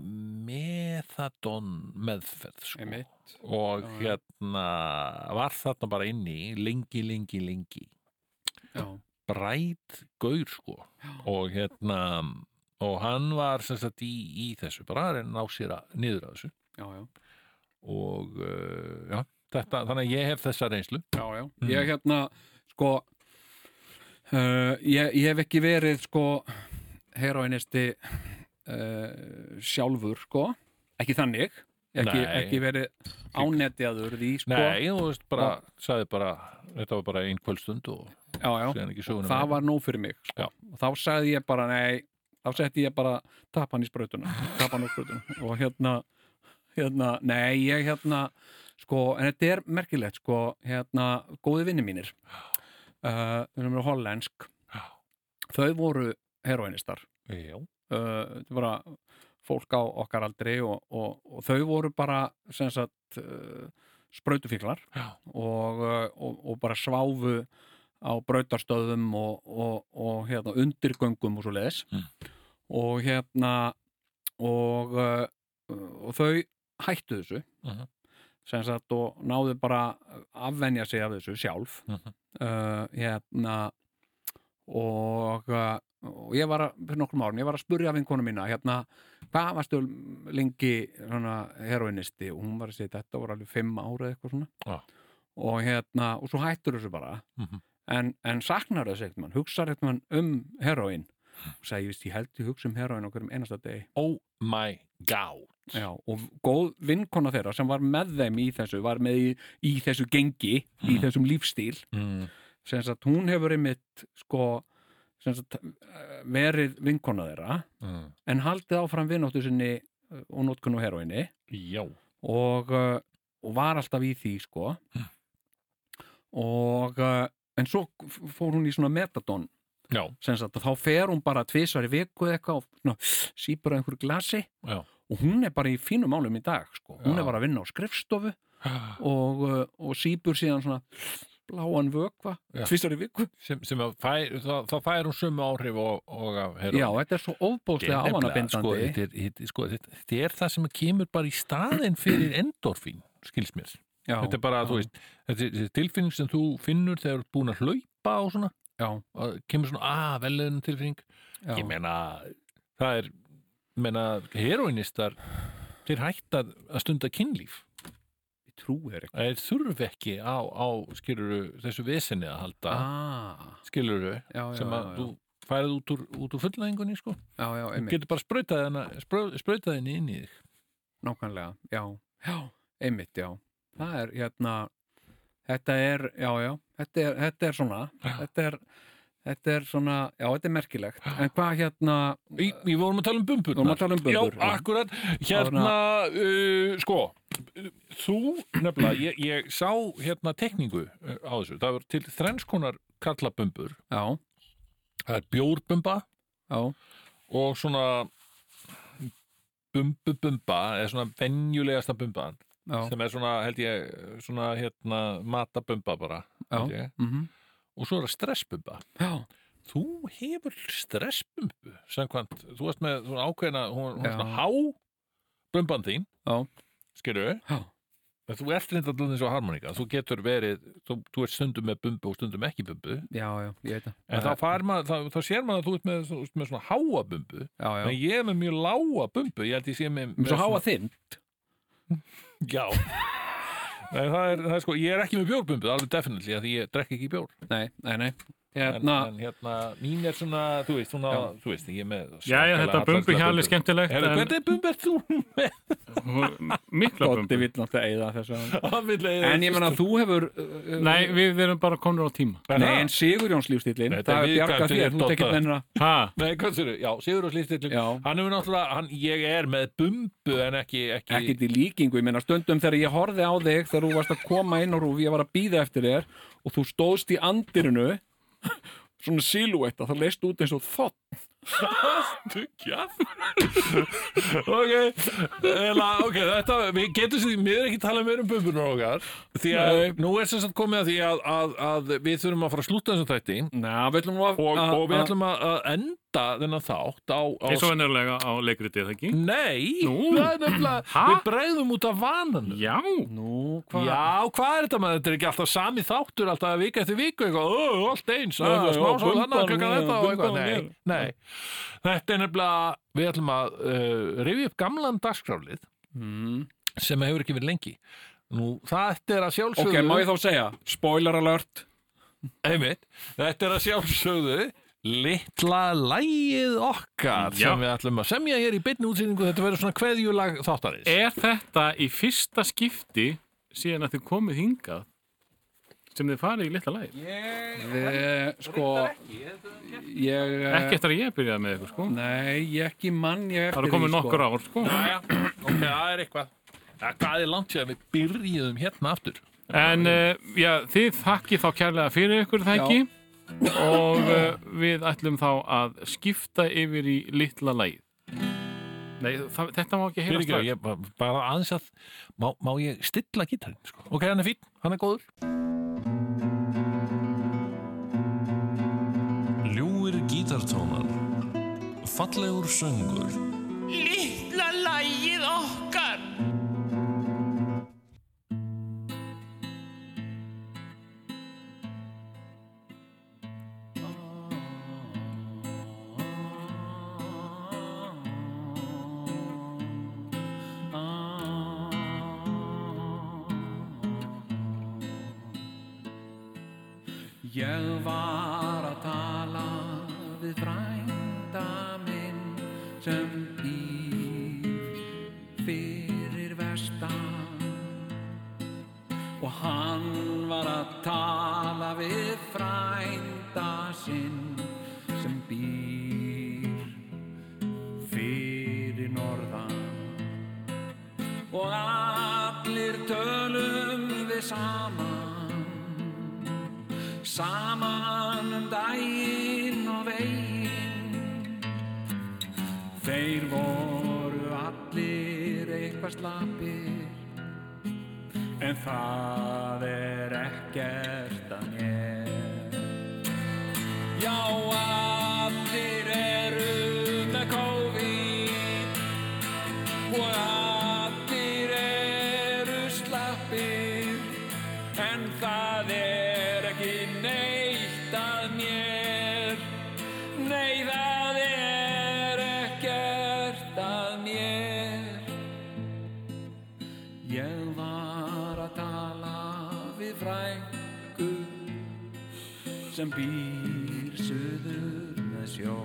methadon meðferð sko. Og Já, já. hérna var þarna bara inni lengi, lengi, lengi já, bræt gaur sko og hérna og hann var sem sagt í, í þessu bara að ná sér að niður að þessu já, já, og uh, já, þetta, þannig að ég hef þessa reynslu já, já. Mm. ég hérna sko uh, ég, ég hef ekki verið sko heroinisti uh, sjálfur sko. Ekki þannig. Ekki, ekki verið ánetjaður því sko. Nei, þú veist bara, sagði bara þetta var bara ein kvöldstund og já, já. Það meira. var nóg fyrir mig sko. og þá sagði ég bara nei þá setti ég bara tap hann í sprautuna tap hann á sprautuna og hérna hérna, nei ég hérna sko, en þetta er merkilegt sko, hérna, góði vinni mínir uh, við erum hollensk þau voru heroinistar Já, uh, þetta var bara fólk á okkar aldri og, og, og þau voru bara sem sagt uh, sprautufíklar Já. og, og, og bara sváfu á brautarstöðum og, og, og hérna, undirgöngum og svo leiðis Mm. og hérna og, og þau hættu þessu Mhm. sem sagt og náðu bara að afvenja sig af þessu sjálf Mhm. Uh, hérna og, uh, og ég var að, fyrir nokkrum árum, ég var að spurja vinkonu mína hérna, hvað varstu lengi svona heroinisti og hún var að segja þetta voru alveg fimm ára eitthvað svona. Já. og hérna, og svo hættur þessu bara. Mhm. en, en saknar þess eitthvað mann, hugsar eitthvað mann um heroin og sagði, ég veist, ég held ég hugsa um heroin okkur um einasta degi. Oh my god Já, og góð vinkona þeirra sem var með þeim í þessu, var með í, í þessu gengi, í þessum lífstíl mm. sem sagt, hún hefur einmitt sko sagt, eh, verið vinkona þeirra Mm. en haldið áfram vinnóttu sinni eh, og notkun og heroinni Já, og, og var alltaf í því sko. Og uh, en svo fór hún í svona sagt, þá fer hún bara tvisvar í viku eitthvað og sípur að einhverju glasi. Já og hún er bara í fínum málum í dag sko. hún er bara að vinna á skrifstofu og, uh, og sípur síðan svona bláan vökva Já. tvisvar í viku. Sem, sem að fæ, þá, þá fær hún sömu áhrif og, og heroín. Já, þetta er svo er nefnilega, ávanabindandi. sko, þetta, er, sko, þetta, þetta er það sem kemur bara í staðinn fyrir endorfín, skils mér. Já, þetta er bara, já, þú veist, þetta er, er tilfinning sem þú finnur þegar þú ert búin að hlaupa og svona, já, og kemur svona, að, velöðun tilfinning. Já, ég meina, það er meina, heroinistar þeir hætta að stunda kynlíf. Ég trúi þér ekki. Þeir þurfi ekki á, á skiluru, þessu vesenni að halda. Ah, skiluru, já, já, sem já, að já, þú færið út úr, úr fullnæðingunni sko. já, já, þú getur bara sprautað henni inn í þig. Nákvæmlega já, já, einmitt, já. Það er hérna þetta er, já, já, þetta er, þetta er svona þetta er, þetta er svona já, þetta er merkilegt, en hvað hérna við vorum að tala um bumbur um Já, já. akkurat, hérna uh, sko, þú nefnilega, ég, ég sá hérna tekningu uh, á þessu, það var til þrennskonar kallabumbur, já, það er bjórbumba já, og svona bumbubumba eða svona venjulegasta bumban já, sem er svona, held ég, svona hérna matabumba bara já, mhm, og svo er það stressbumba. Já, þú hefur stressbumbu samkvæmt, þú varst með svona ákveðina hún, hún er svona há bumban þín. En þú ert reynda alveg eins og harmonika þú getur verið, þú, þú ert stundum með bumbu og stundum ekki bumbu. Já, já, ég veit það. En þá, maður, þá, þá sér maður að þú ert með, þú ert með svona háa bumbu. Já, já, en ég er með mjög lága bumbu. Ég held ég sé með, með svo háa þinn já Nei, það er, það er sko, ég er ekki með bjórbumbu, alveg definitely, því ég drekk ekki bjór. nei, nei, nei, hérna en hérna, mín er svona, þú veist, svona, þú veist, ég er með... Já, já, þetta bumbu hjali skemmtilegt en hvernig bumbu er þú með? mikla bumbu vill náttúrulega eigða þessu en ég menna þú hefur uh, Nei, við erum bara komnir á tíma. Er nei, en Sigurjóns er það er bjarga þér, fyrir þú tekir mennina. Ha, Nei, hvað sér Já, Sigur og Slýstillin Já. Hann hefur náttúrulega, hann, ég er með bumbu en ekki, ekki, ekki til líkingu, ég meina stundum þegar ég og svona silúetta, það leist út eins og þott Stugja Ok Eða, ok, þetta, við getum sér erum ekki talað meira um bumbunar okkar Því að Nei. nú er sem sagt komið að því að, að, að við þurfum að fara að slúta þessum þætti og, að- og við ætlum að, að enda þennan þátt á, á eins og venjulega á leikriti, eða ekki? Nei, er nefnilega? Við bregðum út af vananum Já, Nú, hvað? Já, hvað er þetta maður? Þetta er ekki alltaf sami þáttur alltaf vika eftir viku eitthvað, ó, allt eins Já, já, já, smá svo þannig, klukkan hér, þetta og eitthvað Nei, nei, þetta er nefnilega við ætlum að uh, rifja upp gamlan dagskrálið Mm. sem hefur ekki verið lengi Nú, þetta er að Ok, sjálfsögðu má ég þá segja, spoiler alert einmitt, þetta er að sjálfsögðu litla lægið okkar Já. sem við ætlum að semja hér í beinni útsýningu þetta verður svona kveðjulag þáttarins er þetta í fyrsta skipti síðan að þið komið hingað sem þið farið í litla lægir? Við, sko, ég... Ekki eftir að ég byrjaði með ykkur, sko. Nei, ég ekki mann ég Það eftir eru komið því, nokkur ár, sko. Jæja, ok, það er eitthvað ja, Hvað er langt sér að við byrjuðum hérna aftur? En uh, já, þið þakkið þá kærlega fyrir ykkur það Já. ekki og uh, við ætlum þá að skipta yfir í litla lægið. Nei, það, þetta má ekki heyra ekki, ég bara, aðeins að má, má ég stilla gítarinn, sko? Ok, hann er fín, hann er góður. Ljúir gítartónar Fallegur söngur. Lítla Ég var að tala við frænda saman um daginn og veginn. Þeir voru allir eitthvað slappir en það er ekkert sem býr suður með sjó.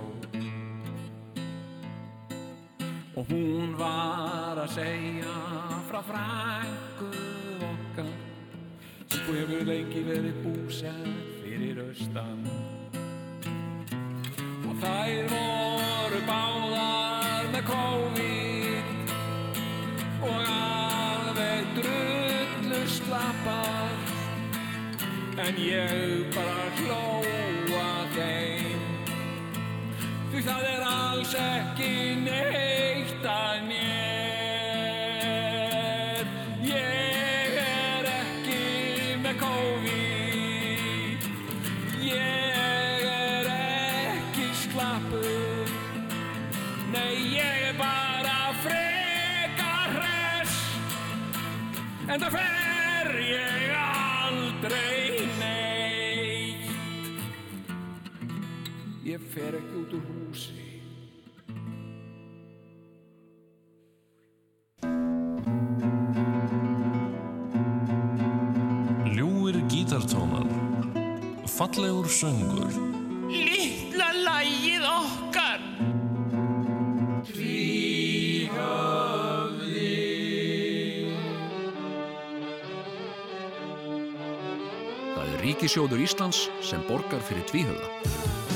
Og hún var að segja frá frængu okkar sem hefur lengi verið búsett fyrir austan. Og þær voru báðar með COVID og alveg drullu slappar. En ég bara það er alls ekki neitt að mér. Ég er ekki með COVID. Ég er ekki slappur. Nei ég er bara frekar hress. En það fer ég aldrei neitt. Ég fer ekki Fallegur söngur Lítla lægið okkar Það er Ríkisjóður Íslands sem borgar fyrir tvíhöfða.